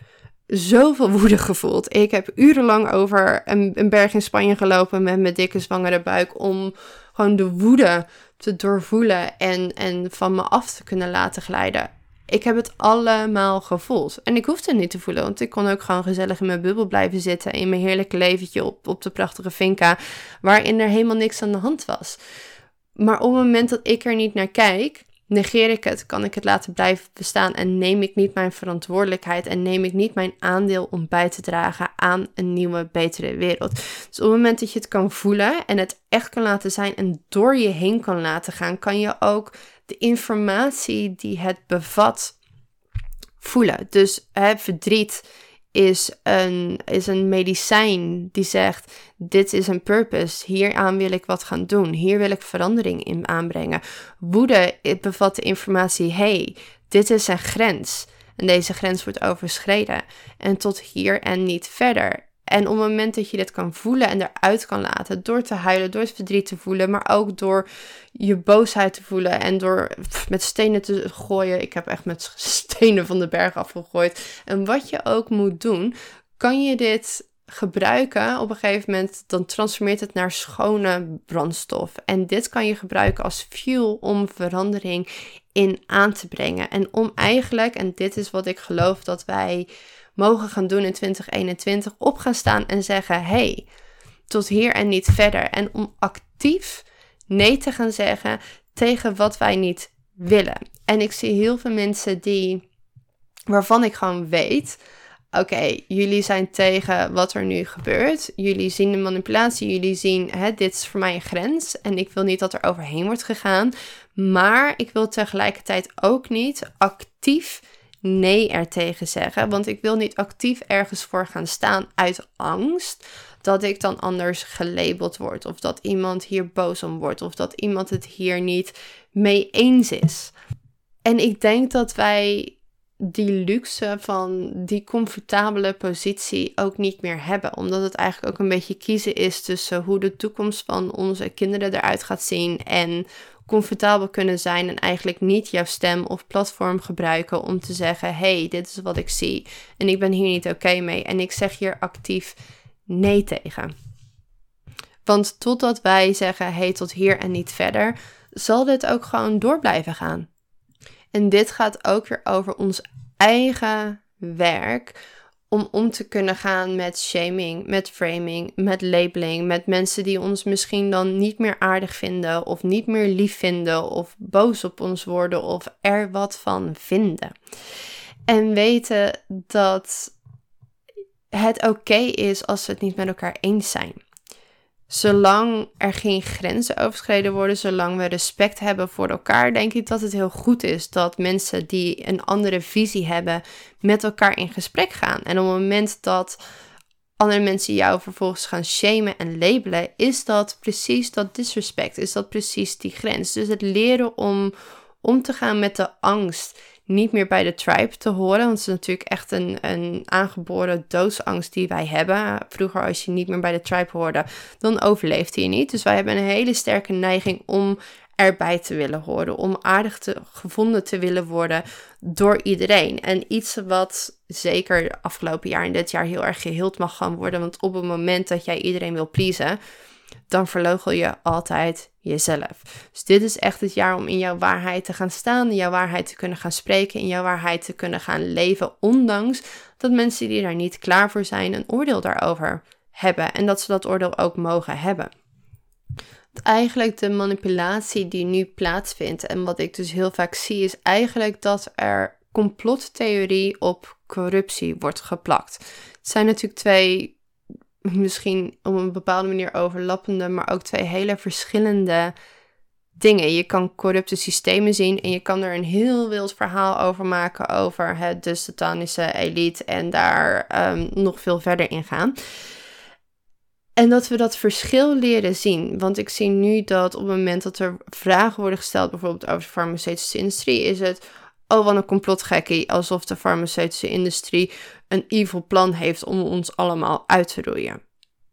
zoveel woede gevoeld. Ik heb urenlang over een, een berg in Spanje gelopen met mijn dikke zwangere buik om gewoon de woede te doorvoelen en, en van me af te kunnen laten glijden. Ik heb het allemaal gevoeld. En ik hoefde het niet te voelen, want ik kon ook gewoon gezellig in mijn bubbel blijven zitten. In mijn heerlijke leventje op, op de prachtige finca, waarin er helemaal niks aan de hand was. Maar op het moment dat ik er niet naar kijk, Negeer ik het, kan ik het laten blijven bestaan en neem ik niet mijn verantwoordelijkheid en neem ik niet mijn aandeel om bij te dragen aan een nieuwe, betere wereld. Dus op het moment dat je het kan voelen en het echt kan laten zijn en door je heen kan laten gaan, kan je ook de informatie die het bevat voelen. Dus hè, verdriet is een, is een medicijn die zegt: Dit is een purpose. Hieraan wil ik wat gaan doen. Hier wil ik verandering in aanbrengen. Woede bevat de informatie: Hey, dit is een grens. En deze grens wordt overschreden. En tot hier en niet verder. En op het moment dat je dit kan voelen en eruit kan laten, door te huilen, door het verdriet te voelen, maar ook door je boosheid te voelen en door met stenen te gooien. Ik heb echt met stenen van de berg afgegooid. En wat je ook moet doen, kan je dit gebruiken op een gegeven moment, dan transformeert het naar schone brandstof. En dit kan je gebruiken als fuel om verandering in aan te brengen. En om eigenlijk, en dit is wat ik geloof dat wij mogen gaan doen in 2021, op gaan staan en zeggen: hey, tot hier en niet verder. En om actief nee te gaan zeggen tegen wat wij niet willen. En ik zie heel veel mensen die, waarvan ik gewoon weet. Oké, jullie zijn tegen wat er nu gebeurt. Jullie zien de manipulatie. Jullie zien, hè, dit is voor mij een grens. En ik wil niet dat er overheen wordt gegaan. Maar ik wil tegelijkertijd ook niet actief nee er tegen zeggen. Want ik wil niet actief ergens voor gaan staan uit angst dat ik dan anders gelabeld word. Of dat iemand hier boos om wordt. Of dat iemand het hier niet mee eens is. En ik denk dat wij die luxe van die comfortabele positie ook niet meer hebben. Omdat het eigenlijk ook een beetje kiezen is tussen hoe de toekomst van onze kinderen eruit gaat zien en comfortabel kunnen zijn en eigenlijk niet jouw stem of platform gebruiken om te zeggen: hey, dit is wat ik zie en ik ben hier niet oké mee en ik zeg hier actief nee tegen. Want totdat wij zeggen: hey, tot hier en niet verder, zal dit ook gewoon door blijven gaan. En dit gaat ook weer over ons eigen werk om om te kunnen gaan met shaming, met framing, met labeling, met mensen die ons misschien dan niet meer aardig vinden of niet meer lief vinden of boos op ons worden of er wat van vinden. En weten dat het oké is als we het niet met elkaar eens zijn. Zolang er geen grenzen overschreden worden, zolang we respect hebben voor elkaar, denk ik dat het heel goed is dat mensen die een andere visie hebben met elkaar in gesprek gaan. En op het moment dat andere mensen jou vervolgens gaan shamen en labelen, is dat precies dat disrespect, is dat precies die grens. Dus het leren om om te gaan met de angst niet meer bij de tribe te horen. Want het is natuurlijk echt een, een aangeboren doodsangst die wij hebben. Vroeger, als je niet meer bij de tribe hoorde, dan overleefde je niet. Dus wij hebben een hele sterke neiging om erbij te willen horen. Om aardig te, gevonden te willen worden door iedereen. En iets wat zeker afgelopen jaar en dit jaar heel erg geheeld mag gaan worden. Want op het moment dat jij iedereen wil pleasen dan verloochel je altijd jezelf. Dus dit is echt het jaar om in jouw waarheid te gaan staan, in jouw waarheid te kunnen gaan spreken, in jouw waarheid te kunnen gaan leven, ondanks dat mensen die daar niet klaar voor zijn een oordeel daarover hebben en dat ze dat oordeel ook mogen hebben. Eigenlijk de manipulatie die nu plaatsvindt en wat ik dus heel vaak zie is eigenlijk dat er complottheorie op corruptie wordt geplakt. Het zijn natuurlijk twee misschien op een bepaalde manier overlappende, maar ook twee hele verschillende dingen. Je kan corrupte systemen zien en je kan er een heel wild verhaal over maken over het, de satanische elite en daar ehm, nog veel verder in gaan. En dat we dat verschil leren zien. Want ik zie nu dat op het moment dat er vragen worden gesteld, bijvoorbeeld over de farmaceutische industrie, is het. Oh, wat een complotgekkie. Alsof de farmaceutische industrie een evil plan heeft om ons allemaal uit te roeien.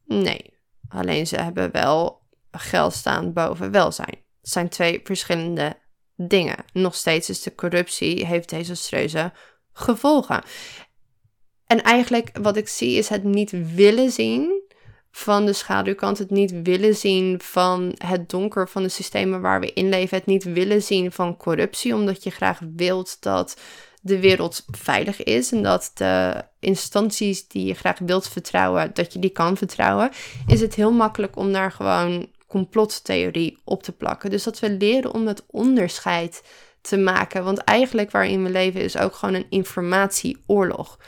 Nee, alleen ze hebben wel geld staan boven welzijn. Het zijn twee verschillende dingen. Nog steeds is de corruptie, heeft desastreuze gevolgen. En eigenlijk wat ik zie is het niet willen zien van de schaduwkant, het niet willen zien van het donker van de systemen waar we in leven, het niet willen zien van corruptie, omdat je graag wilt dat de wereld veilig is en dat de instanties die je graag wilt vertrouwen, dat je die kan vertrouwen, is het heel makkelijk om daar gewoon complottheorie op te plakken. Dus dat we leren om het onderscheid te maken. Want eigenlijk waarin we leven is ook gewoon een informatieoorlog.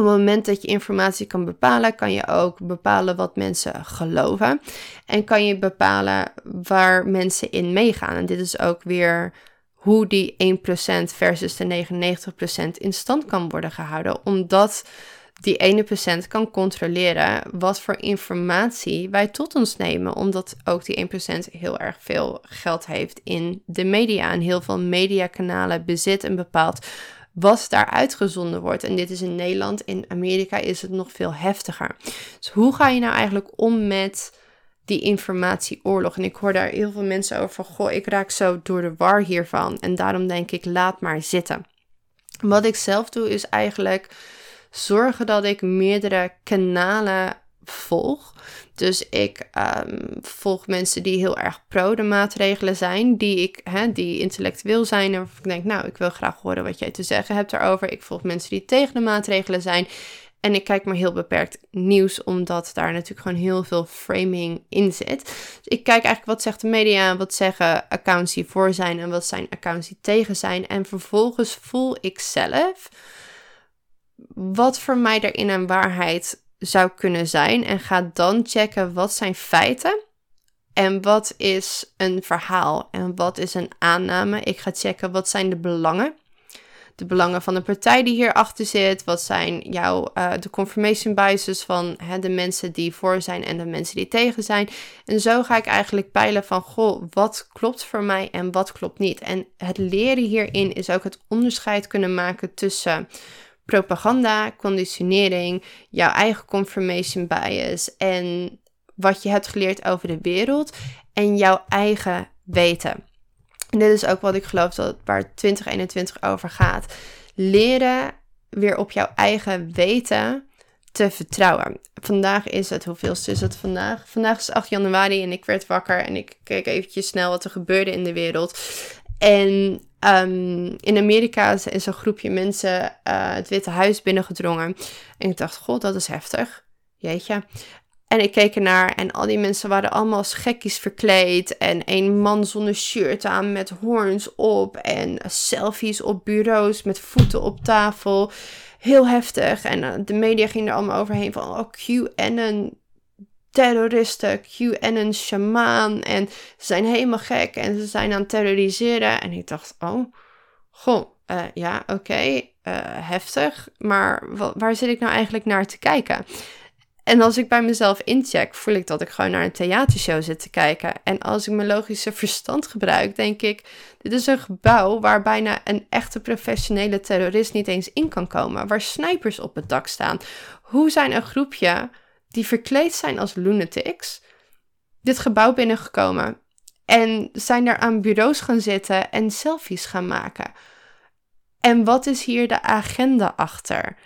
Op het moment dat je informatie kan bepalen, kan je ook bepalen wat mensen geloven. En kan je bepalen waar mensen in meegaan. En dit is ook weer hoe die 1% versus de 99% in stand kan worden gehouden. Omdat die ene procent kan controleren wat voor informatie wij tot ons nemen. Omdat ook die 1% heel erg veel geld heeft in de media. En heel veel mediakanalen bezit en bepaalt wat daar uitgezonden wordt. En dit is in Nederland, in Amerika is het nog veel heftiger. Dus hoe ga je nou eigenlijk om met die informatieoorlog? En ik hoor daar heel veel mensen over van, goh, ik raak zo door de war hiervan. En daarom denk ik, laat maar zitten. Wat ik zelf doe is eigenlijk zorgen dat ik meerdere kanalen volg. Dus ik um, volg mensen die heel erg pro de maatregelen zijn, die ik, hè, die intellectueel zijn. En ik denk, nou, ik wil graag horen wat jij te zeggen hebt daarover. Ik volg mensen die tegen de maatregelen zijn. En ik kijk maar heel beperkt nieuws, omdat daar natuurlijk gewoon heel veel framing in zit. Dus ik kijk eigenlijk wat zegt de media, wat zeggen accounts die voor zijn en wat zijn accounts die tegen zijn. En vervolgens voel ik zelf wat voor mij erin een waarheid zou kunnen zijn. En ga dan checken wat zijn feiten en wat is een verhaal en wat is een aanname. Ik ga checken wat zijn de belangen. De belangen van de partij die hierachter zit. Wat zijn jouw uh, de confirmation biases van hè, de mensen die voor zijn en de mensen die tegen zijn. En zo ga ik eigenlijk peilen van goh, wat klopt voor mij en wat klopt niet. En het leren hierin is ook het onderscheid kunnen maken tussen propaganda, conditionering, jouw eigen confirmation bias en wat je hebt geleerd over de wereld en jouw eigen weten. En dit is ook wat ik geloof dat waar 2021 over gaat. Leren weer op jouw eigen weten te vertrouwen. Vandaag is het, hoeveel is het vandaag? Vandaag is 8 januari en ik werd wakker en ik keek eventjes snel wat er gebeurde in de wereld. En um, in Amerika is een groepje mensen uh, het Witte Huis binnengedrongen. En ik dacht, god, dat is heftig. Jeetje. En ik keek ernaar en al die mensen waren allemaal als gekkies verkleed. En een man zonder shirt aan met hoorns op. En selfies op bureaus met voeten op tafel. Heel heftig. En uh, de media ging er allemaal overheen van, oh, Q en een terroristen, Q en een shamaan. En ze zijn helemaal gek en ze zijn aan het terroriseren. En ik dacht, oh, goh, uh, ja, oké, eh, heftig. Maar waar zit ik nou eigenlijk naar te kijken? En als ik bij mezelf incheck, voel ik dat ik gewoon naar een theatershow zit te kijken. En als ik mijn logische verstand gebruik, denk ik: dit is een gebouw waar bijna een echte professionele terrorist niet eens in kan komen. Waar snipers op het dak staan. Hoe zijn een groepje die verkleed zijn als lunatics dit gebouw binnengekomen en zijn daar aan bureaus gaan zitten en selfies gaan maken. En wat is hier de agenda achter?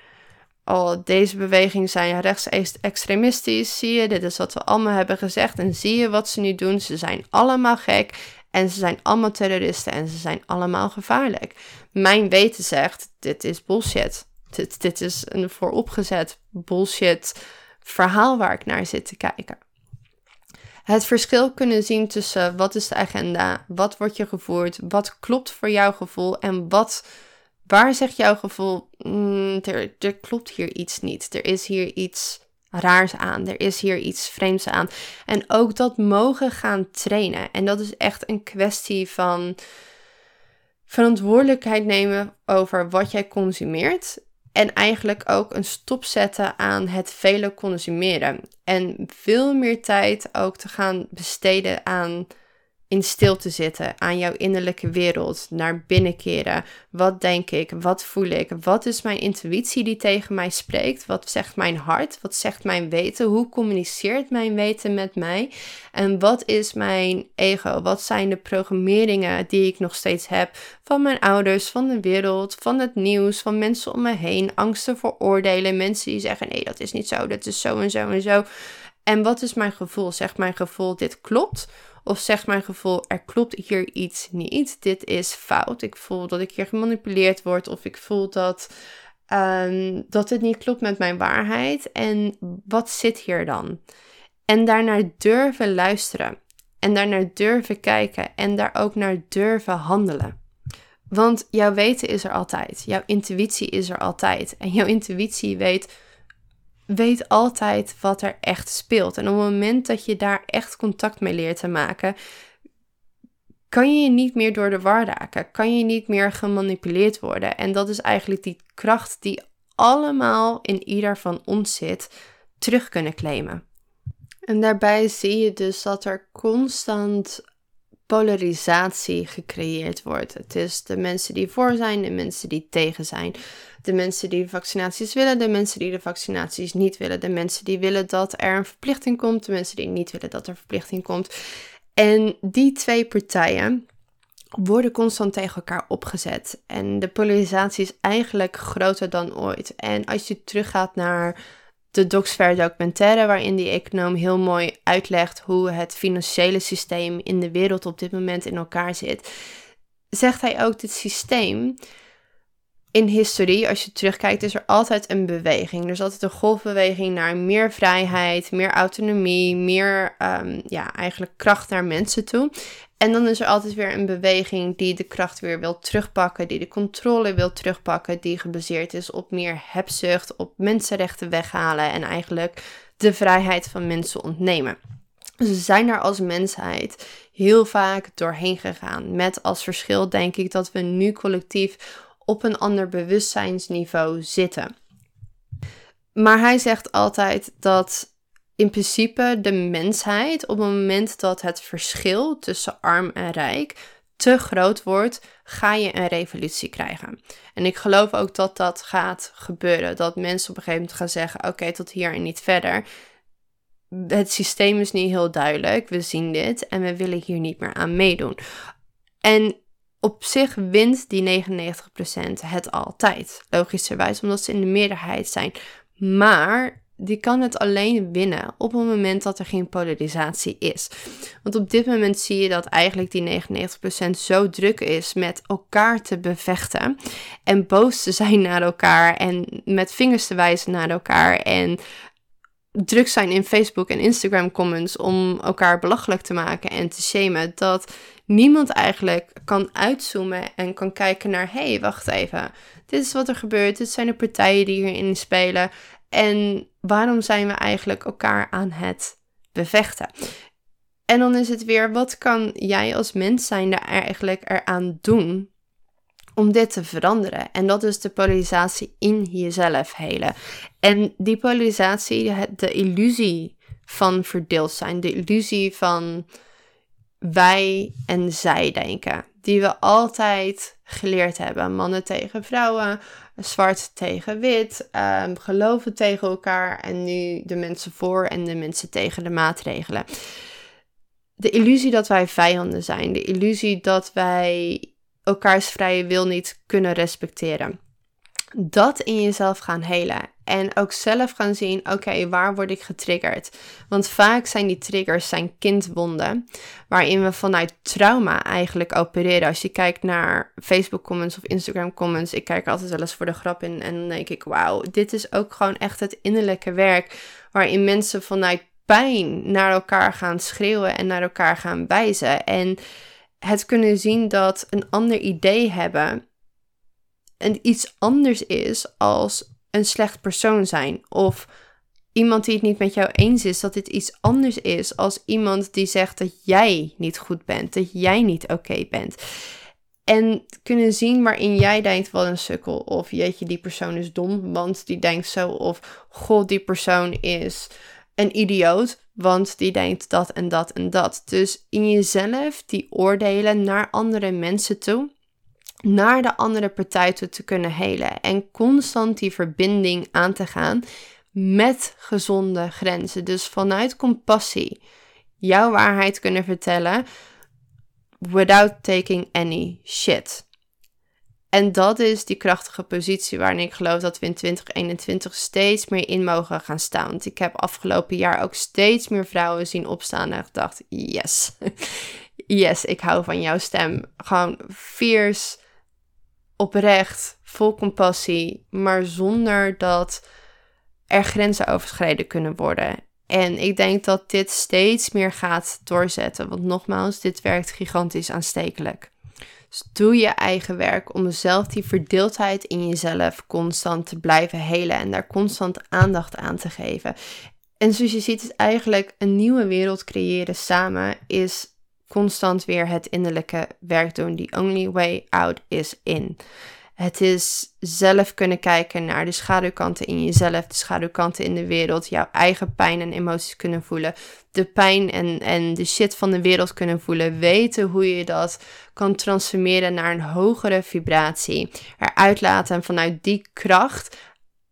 Oh, deze bewegingen zijn rechtsextremistisch. Zie je, dit is wat we allemaal hebben gezegd. En zie je wat ze nu doen? Ze zijn allemaal gek. En ze zijn allemaal terroristen. En ze zijn allemaal gevaarlijk. Mijn weten zegt: dit is bullshit. Dit, dit is een vooropgezet bullshit verhaal waar ik naar zit te kijken. Het verschil kunnen zien tussen wat is de agenda, wat wordt je gevoerd, wat klopt voor jouw gevoel en wat, waar zegt jouw gevoel, mm, er, er klopt hier iets niet, er is hier iets raars aan, er is hier iets vreemds aan. En ook dat mogen gaan trainen. En dat is echt een kwestie van verantwoordelijkheid nemen over wat jij consumeert en eigenlijk ook een stop zetten aan het vele consumeren. En veel meer tijd ook te gaan besteden aan in stil te zitten, aan jouw innerlijke wereld, naar binnenkeren. Wat denk ik? Wat voel ik? Wat is mijn intuïtie die tegen mij spreekt? Wat zegt mijn hart? Wat zegt mijn weten? Hoe communiceert mijn weten met mij? En wat is mijn ego? Wat zijn de programmeringen die ik nog steeds heb van mijn ouders, van de wereld, van het nieuws, van mensen om me heen, angsten voor oordelen, mensen die zeggen nee, dat is niet zo, dat is zo en zo en zo. En wat is mijn gevoel? Zegt mijn gevoel dit klopt? Of zegt mijn gevoel, er klopt hier iets niet. Dit is fout. Ik voel dat ik hier gemanipuleerd word. Of ik voel dat, um, dat het niet klopt met mijn waarheid. En wat zit hier dan? En daarnaar durven luisteren. En daarnaar durven kijken. En daar ook naar durven handelen. Want jouw weten is er altijd. Jouw intuïtie is er altijd. En jouw intuïtie weet weet altijd wat er echt speelt. En op het moment dat je daar echt contact mee leert te maken, kan je je niet meer door de war raken. Kan je niet meer gemanipuleerd worden. En dat is eigenlijk die kracht die allemaal in ieder van ons zit, terug kunnen claimen. En daarbij zie je dus dat er constant polarisatie gecreëerd wordt. Het is de mensen die voor zijn, de mensen die tegen zijn. De mensen die de vaccinaties willen, de mensen die de vaccinaties niet willen. De mensen die willen dat er een verplichting komt, de mensen die niet willen dat er verplichting komt. En die twee partijen worden constant tegen elkaar opgezet. En de polarisatie is eigenlijk groter dan ooit. En als je teruggaat naar de Docsfair documentaire, waarin die econoom heel mooi uitlegt hoe het financiële systeem in de wereld op dit moment in elkaar zit, zegt hij ook: dit systeem in historie, als je terugkijkt, is er altijd een beweging. Er is altijd een golfbeweging naar meer vrijheid, meer autonomie, meer um, ja, eigenlijk kracht naar mensen toe. En dan is er altijd weer een beweging die de kracht weer wil terugpakken, die de controle wil terugpakken, die gebaseerd is op meer hebzucht, op mensenrechten weghalen en eigenlijk de vrijheid van mensen ontnemen. Dus we zijn daar als mensheid heel vaak doorheen gegaan. Met als verschil denk ik dat we nu collectief op een ander bewustzijnsniveau zitten. Maar hij zegt altijd dat in principe de mensheid op het moment dat het verschil tussen arm en rijk te groot wordt, ga je een revolutie krijgen. En ik geloof ook dat dat gaat gebeuren. Dat mensen op een gegeven moment gaan zeggen: oké, tot hier en niet verder. Het systeem is niet heel duidelijk. We zien dit en we willen hier niet meer aan meedoen. En op zich wint die 99% het altijd. Logischerwijs, omdat ze in de meerderheid zijn. Maar die kan het alleen winnen op het moment dat er geen polarisatie is. Want op dit moment zie je dat eigenlijk die 99% zo druk is met elkaar te bevechten en boos te zijn naar elkaar en met vingers te wijzen naar elkaar en druk zijn in Facebook en Instagram comments om elkaar belachelijk te maken en te shamen, dat niemand eigenlijk kan uitzoomen en kan kijken naar: hé, hey, wacht even, dit is wat er gebeurt, dit zijn de partijen die hierin spelen. En waarom zijn we eigenlijk elkaar aan het bevechten? En dan is het weer, wat kan jij als mens zijn daar eigenlijk eraan doen om dit te veranderen. En dat is de polarisatie in jezelf helen. En die polarisatie, de illusie van verdeeld zijn, de illusie van wij en zij denken, die we altijd geleerd hebben. Mannen tegen vrouwen, zwart tegen wit, um, geloven tegen elkaar en nu de mensen voor en de mensen tegen de maatregelen. De illusie dat wij vijanden zijn, de illusie dat wij elkaars vrije wil niet kunnen respecteren. Dat in jezelf gaan helen. En ook zelf gaan zien, oké, waar word ik getriggerd? Want vaak zijn die triggers zijn kindwonden, waarin we vanuit trauma eigenlijk opereren. Als je kijkt naar Facebook comments of Instagram comments, ik kijk altijd wel eens voor de grap in en dan denk ik, wauw, dit is ook gewoon echt het innerlijke werk, waarin mensen vanuit pijn naar elkaar gaan schreeuwen en naar elkaar gaan wijzen. En het kunnen zien dat een ander idee hebben en iets anders is als een slecht persoon zijn. Of iemand die het niet met jou eens is, dat dit iets anders is als iemand die zegt dat jij niet goed bent, dat jij niet oké bent. En kunnen zien waarin jij denkt, wat een sukkel. Of jeetje, die persoon is dom, want die denkt zo. Of god, die persoon is een idioot, want die denkt dat en dat en dat. Dus in jezelf die oordelen naar andere mensen toe, naar de andere partij toe te kunnen helen en constant die verbinding aan te gaan met gezonde grenzen. Dus vanuit compassie jouw waarheid kunnen vertellen without taking any shit. En dat is die krachtige positie waarin ik geloof dat we in 2021 steeds meer in mogen gaan staan. Want ik heb afgelopen jaar ook steeds meer vrouwen zien opstaan en gedacht: yes, yes, ik hou van jouw stem. Gewoon fierce, oprecht, vol compassie, maar zonder dat er grenzen overschreden kunnen worden. En ik denk dat dit steeds meer gaat doorzetten. Want nogmaals, dit werkt gigantisch aanstekelijk. Dus doe je eigen werk om zelf die verdeeldheid in jezelf constant te blijven helen en daar constant aandacht aan te geven. En zoals je ziet, is eigenlijk een nieuwe wereld creëren samen is constant weer het innerlijke werk doen. The only way out is in. Het is zelf kunnen kijken naar de schaduwkanten in jezelf, de schaduwkanten in de wereld, jouw eigen pijn en emoties kunnen voelen, de pijn en, en de shit van de wereld kunnen voelen, weten hoe je dat kan transformeren naar een hogere vibratie, eruit laten en vanuit die kracht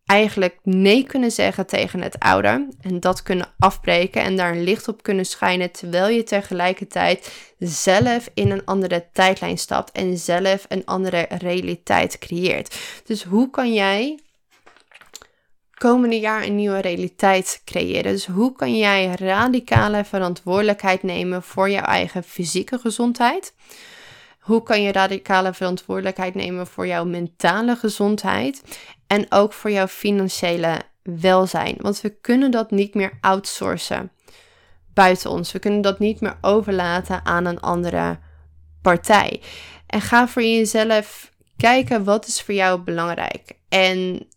eigenlijk nee kunnen zeggen tegen het oude en dat kunnen afbreken en daar een licht op kunnen schijnen terwijl je tegelijkertijd zelf in een andere tijdlijn stapt en zelf een andere realiteit creëert. Dus hoe kan jij komende jaar een nieuwe realiteit creëren? Dus hoe kan jij radicale verantwoordelijkheid nemen voor jouw eigen fysieke gezondheid? Hoe kan je radicale verantwoordelijkheid nemen voor jouw mentale gezondheid? En ook voor jouw financiële welzijn. Want we kunnen dat niet meer outsourcen buiten ons. We kunnen dat niet meer overlaten aan een andere partij. En ga voor jezelf kijken wat is voor jou belangrijk. En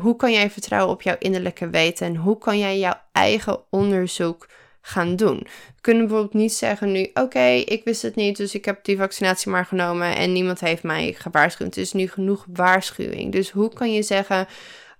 hoe kan jij vertrouwen op jouw innerlijke weten? En hoe kan jij jouw eigen onderzoek gaan doen. We kunnen bijvoorbeeld niet zeggen nu, oké, ik wist het niet, dus ik heb die vaccinatie maar genomen en niemand heeft mij gewaarschuwd. Het is nu genoeg waarschuwing. Dus hoe kan je zeggen,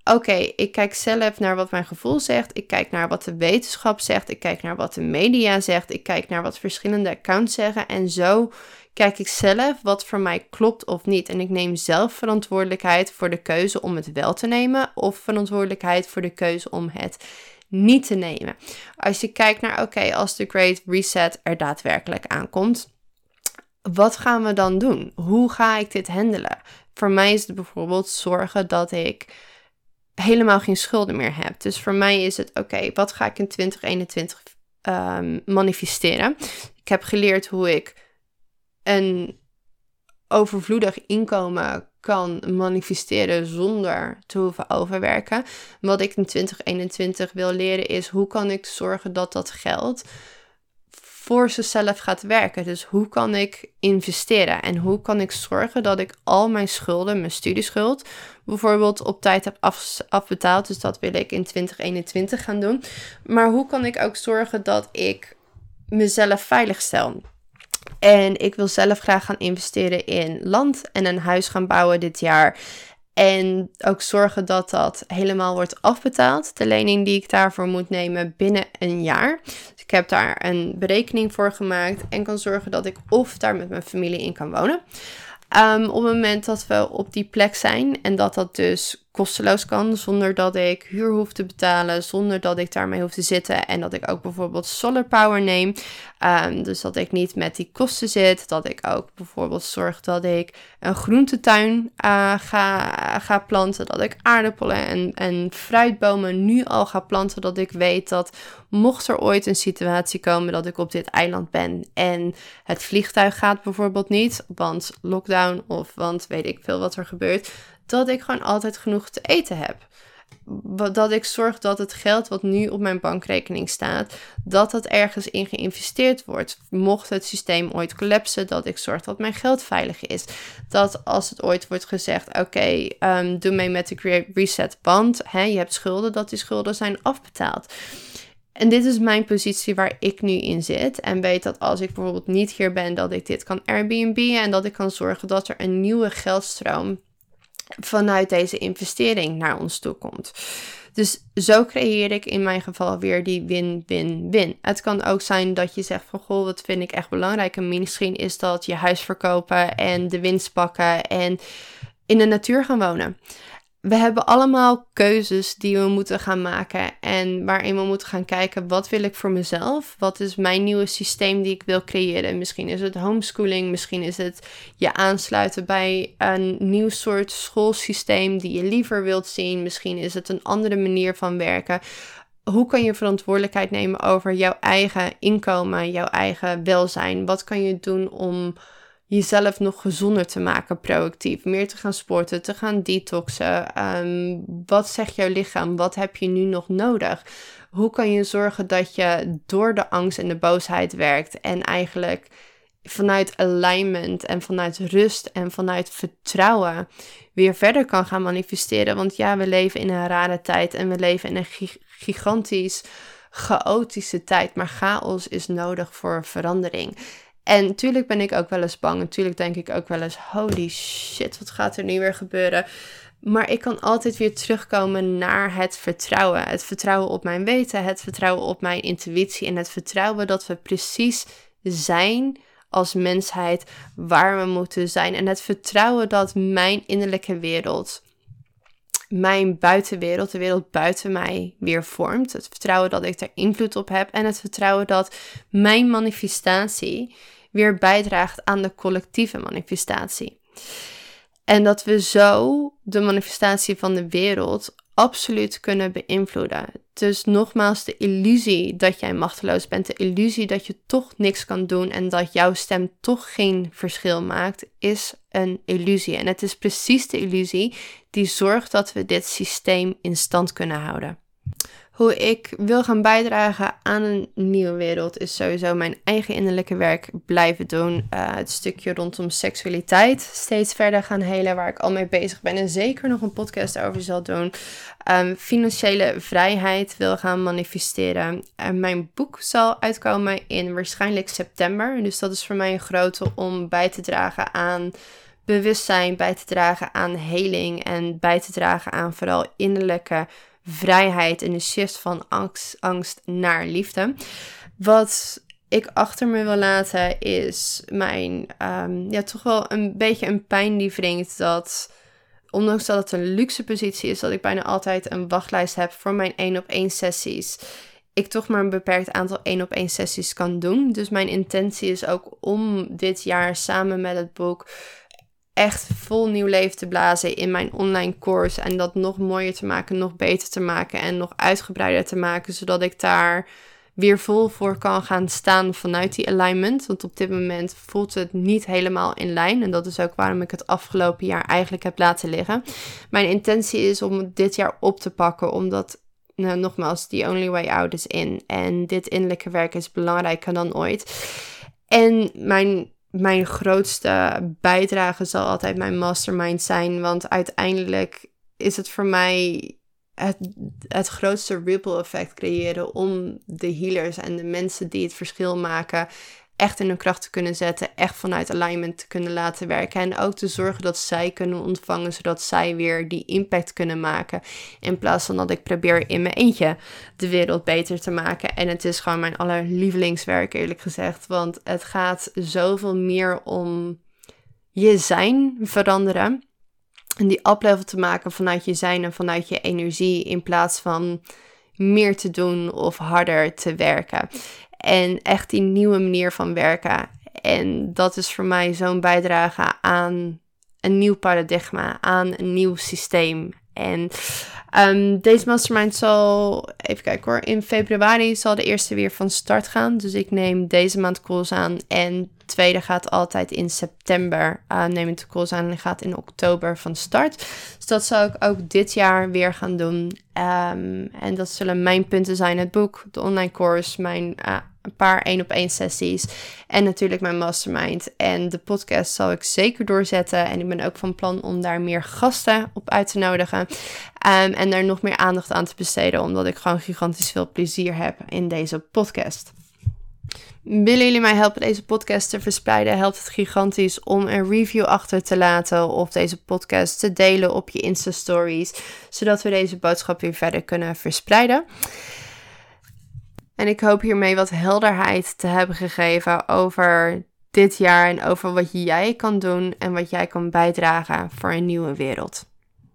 oké, ik kijk zelf naar wat mijn gevoel zegt, ik kijk naar wat de wetenschap zegt, ik kijk naar wat de media zegt, ik kijk naar wat verschillende accounts zeggen en zo kijk ik zelf wat voor mij klopt of niet. En ik neem zelf verantwoordelijkheid voor de keuze om het wel te nemen of verantwoordelijkheid voor de keuze om het niet te nemen. Als je kijkt naar, oké, als de Great Reset er daadwerkelijk aankomt, wat gaan we dan doen? Hoe ga ik dit handelen? Voor mij is het bijvoorbeeld zorgen dat ik helemaal geen schulden meer heb. Dus voor mij is het, oké, wat ga ik in 2021 um, manifesteren? Ik heb geleerd hoe ik een overvloedig inkomen kan manifesteren zonder te hoeven overwerken. Wat ik in 2021 wil leren is hoe kan ik zorgen dat dat geld voor zichzelf gaat werken. Dus hoe kan ik investeren en hoe kan ik zorgen dat ik al mijn schulden, mijn studieschuld, bijvoorbeeld op tijd heb afbetaald. Dus dat wil ik in 2021 gaan doen. Maar hoe kan ik ook zorgen dat ik mezelf veilig stel? En ik wil zelf graag gaan investeren in land en een huis gaan bouwen dit jaar. En ook zorgen dat dat helemaal wordt afbetaald. De lening die ik daarvoor moet nemen binnen een jaar. Dus ik heb daar een berekening voor gemaakt en kan zorgen dat ik of daar met mijn familie in kan wonen. Um, op het moment dat we op die plek zijn en dat dat dus kosteloos kan, zonder dat ik huur hoef te betalen, zonder dat ik daarmee hoef te zitten en dat ik ook bijvoorbeeld solar power neem. Um, dus dat ik niet met die kosten zit, dat ik ook bijvoorbeeld zorg dat ik een groentetuin uh, ga, ga planten, dat ik aardappelen en, en fruitbomen nu al ga planten, dat ik weet dat mocht er ooit een situatie komen dat ik op dit eiland ben en het vliegtuig gaat bijvoorbeeld niet, want lockdown of want weet ik veel wat er gebeurt, dat ik gewoon altijd genoeg te eten heb. Dat ik zorg dat het geld wat nu op mijn bankrekening staat, dat dat ergens in geïnvesteerd wordt. Mocht het systeem ooit collapsen, dat ik zorg dat mijn geld veilig is. Dat als het ooit wordt gezegd, oké, ehm, doe mee met de Great Reset band. Je hebt schulden, dat die schulden zijn afbetaald. En dit is mijn positie waar ik nu in zit. En weet dat als ik bijvoorbeeld niet hier ben, dat ik dit kan Airbnb en dat ik kan zorgen dat er een nieuwe geldstroom vanuit deze investering naar ons toe komt. Dus zo creëer ik in mijn geval weer die win-win-win. Het kan ook zijn dat je zegt van goh, wat vind ik echt belangrijk. En misschien is dat je huis verkopen en de winst pakken en in de natuur gaan wonen we hebben allemaal keuzes die we moeten gaan maken en waarin we moeten gaan kijken wat wil ik voor mezelf? Wat is mijn nieuwe systeem die ik wil creëren? Misschien is het homeschooling, misschien is het je aansluiten bij een nieuw soort schoolsysteem die je liever wilt zien, misschien is het een andere manier van werken. Hoe kan je verantwoordelijkheid nemen over jouw eigen inkomen, jouw eigen welzijn? Wat kan je doen om jezelf nog gezonder te maken, proactief. Meer te gaan sporten, te gaan detoxen. Ehm, wat zegt jouw lichaam? Wat heb je nu nog nodig? Hoe kan je zorgen dat je door de angst en de boosheid werkt en eigenlijk vanuit alignment en vanuit rust en vanuit vertrouwen weer verder kan gaan manifesteren? Want ja, we leven in een rare tijd en we leven in een gigantisch chaotische tijd, maar chaos is nodig voor verandering. En natuurlijk ben ik ook wel eens bang. Natuurlijk denk ik ook wel eens: holy shit, wat gaat er nu weer gebeuren? Maar ik kan altijd weer terugkomen naar het vertrouwen. Het vertrouwen op mijn weten, het vertrouwen op mijn intuïtie en het vertrouwen dat we precies zijn als mensheid waar we moeten zijn. En het vertrouwen dat mijn innerlijke wereld, mijn buitenwereld, de wereld buiten mij weer vormt. Het vertrouwen dat ik er invloed op heb en het vertrouwen dat mijn manifestatie weer bijdraagt aan de collectieve manifestatie. En dat we zo de manifestatie van de wereld absoluut kunnen beïnvloeden. Dus nogmaals, de illusie dat jij machteloos bent, de illusie dat je toch niks kan doen en dat jouw stem toch geen verschil maakt, is een illusie. En het is precies de illusie die zorgt dat we dit systeem in stand kunnen houden. Hoe ik wil gaan bijdragen aan een nieuwe wereld is sowieso mijn eigen innerlijke werk blijven doen. Uh, het stukje rondom seksualiteit steeds verder gaan helen, waar ik al mee bezig ben en zeker nog een podcast over zal doen. Um, financiële vrijheid wil gaan manifesteren. Uh, mijn boek zal uitkomen in waarschijnlijk september. Dus dat is voor mij een grote om bij te dragen aan bewustzijn, bij te dragen aan heling en bij te dragen aan vooral innerlijke vrijheid en de shift van angst, angst naar liefde. Wat ik achter me wil laten is mijn, um, ja, toch wel een beetje een pijn die wringt dat, ondanks dat het een luxe positie is, dat ik bijna altijd een wachtlijst heb voor mijn één op één sessies. Ik toch maar een beperkt aantal één op één sessies kan doen. Dus mijn intentie is ook om dit jaar samen met het boek echt vol nieuw leven te blazen in mijn online course. En dat nog mooier te maken, nog beter te maken en nog uitgebreider te maken. Zodat ik daar weer vol voor kan gaan staan vanuit die alignment. Want op dit moment voelt het niet helemaal in lijn. En dat is ook waarom ik het afgelopen jaar eigenlijk heb laten liggen. Mijn intentie is om dit jaar op te pakken, omdat nou, nogmaals, the only way out is in. En dit innerlijke werk is belangrijker dan ooit. En mijn mijn grootste bijdrage zal altijd mijn mastermind zijn. Want uiteindelijk is het voor mij het, het grootste ripple effect creëren om de healers en de mensen die het verschil maken echt in hun kracht te kunnen zetten, echt vanuit alignment te kunnen laten werken en ook te zorgen dat zij kunnen ontvangen, zodat zij weer die impact kunnen maken. In plaats van dat ik probeer in mijn eentje de wereld beter te maken. En het is gewoon mijn allerlievelingswerk, eerlijk gezegd, want het gaat zoveel meer om je zijn veranderen. En die uplevel te maken vanuit je zijn en vanuit je energie in plaats van meer te doen of harder te werken. En echt die nieuwe manier van werken. En dat is voor mij zo'n bijdrage aan een nieuw paradigma, aan een nieuw systeem. En um, deze mastermind zal, even kijken hoor, in februari zal de eerste weer van start gaan. Dus ik neem deze maand calls aan en tweede gaat altijd in september. Uh, neem ik de calls aan en gaat in oktober van start. Dus dat zal ik ook dit jaar weer gaan doen. Um, en dat zullen mijn punten zijn: het boek, de online course, mijn uh, een paar één op één sessies en natuurlijk mijn mastermind. En de podcast zal ik zeker doorzetten. En ik ben ook van plan om daar meer gasten op uit te nodigen. Um, en daar nog meer aandacht aan te besteden, omdat ik gewoon gigantisch veel plezier heb in deze podcast. Willen jullie mij helpen deze podcast te verspreiden? Helpt het gigantisch om een review achter te laten of deze podcast te delen op je Insta Stories, zodat we deze boodschap weer verder kunnen verspreiden. En ik hoop hiermee wat helderheid te hebben gegeven over dit jaar en over wat jij kan doen en wat jij kan bijdragen voor een nieuwe wereld.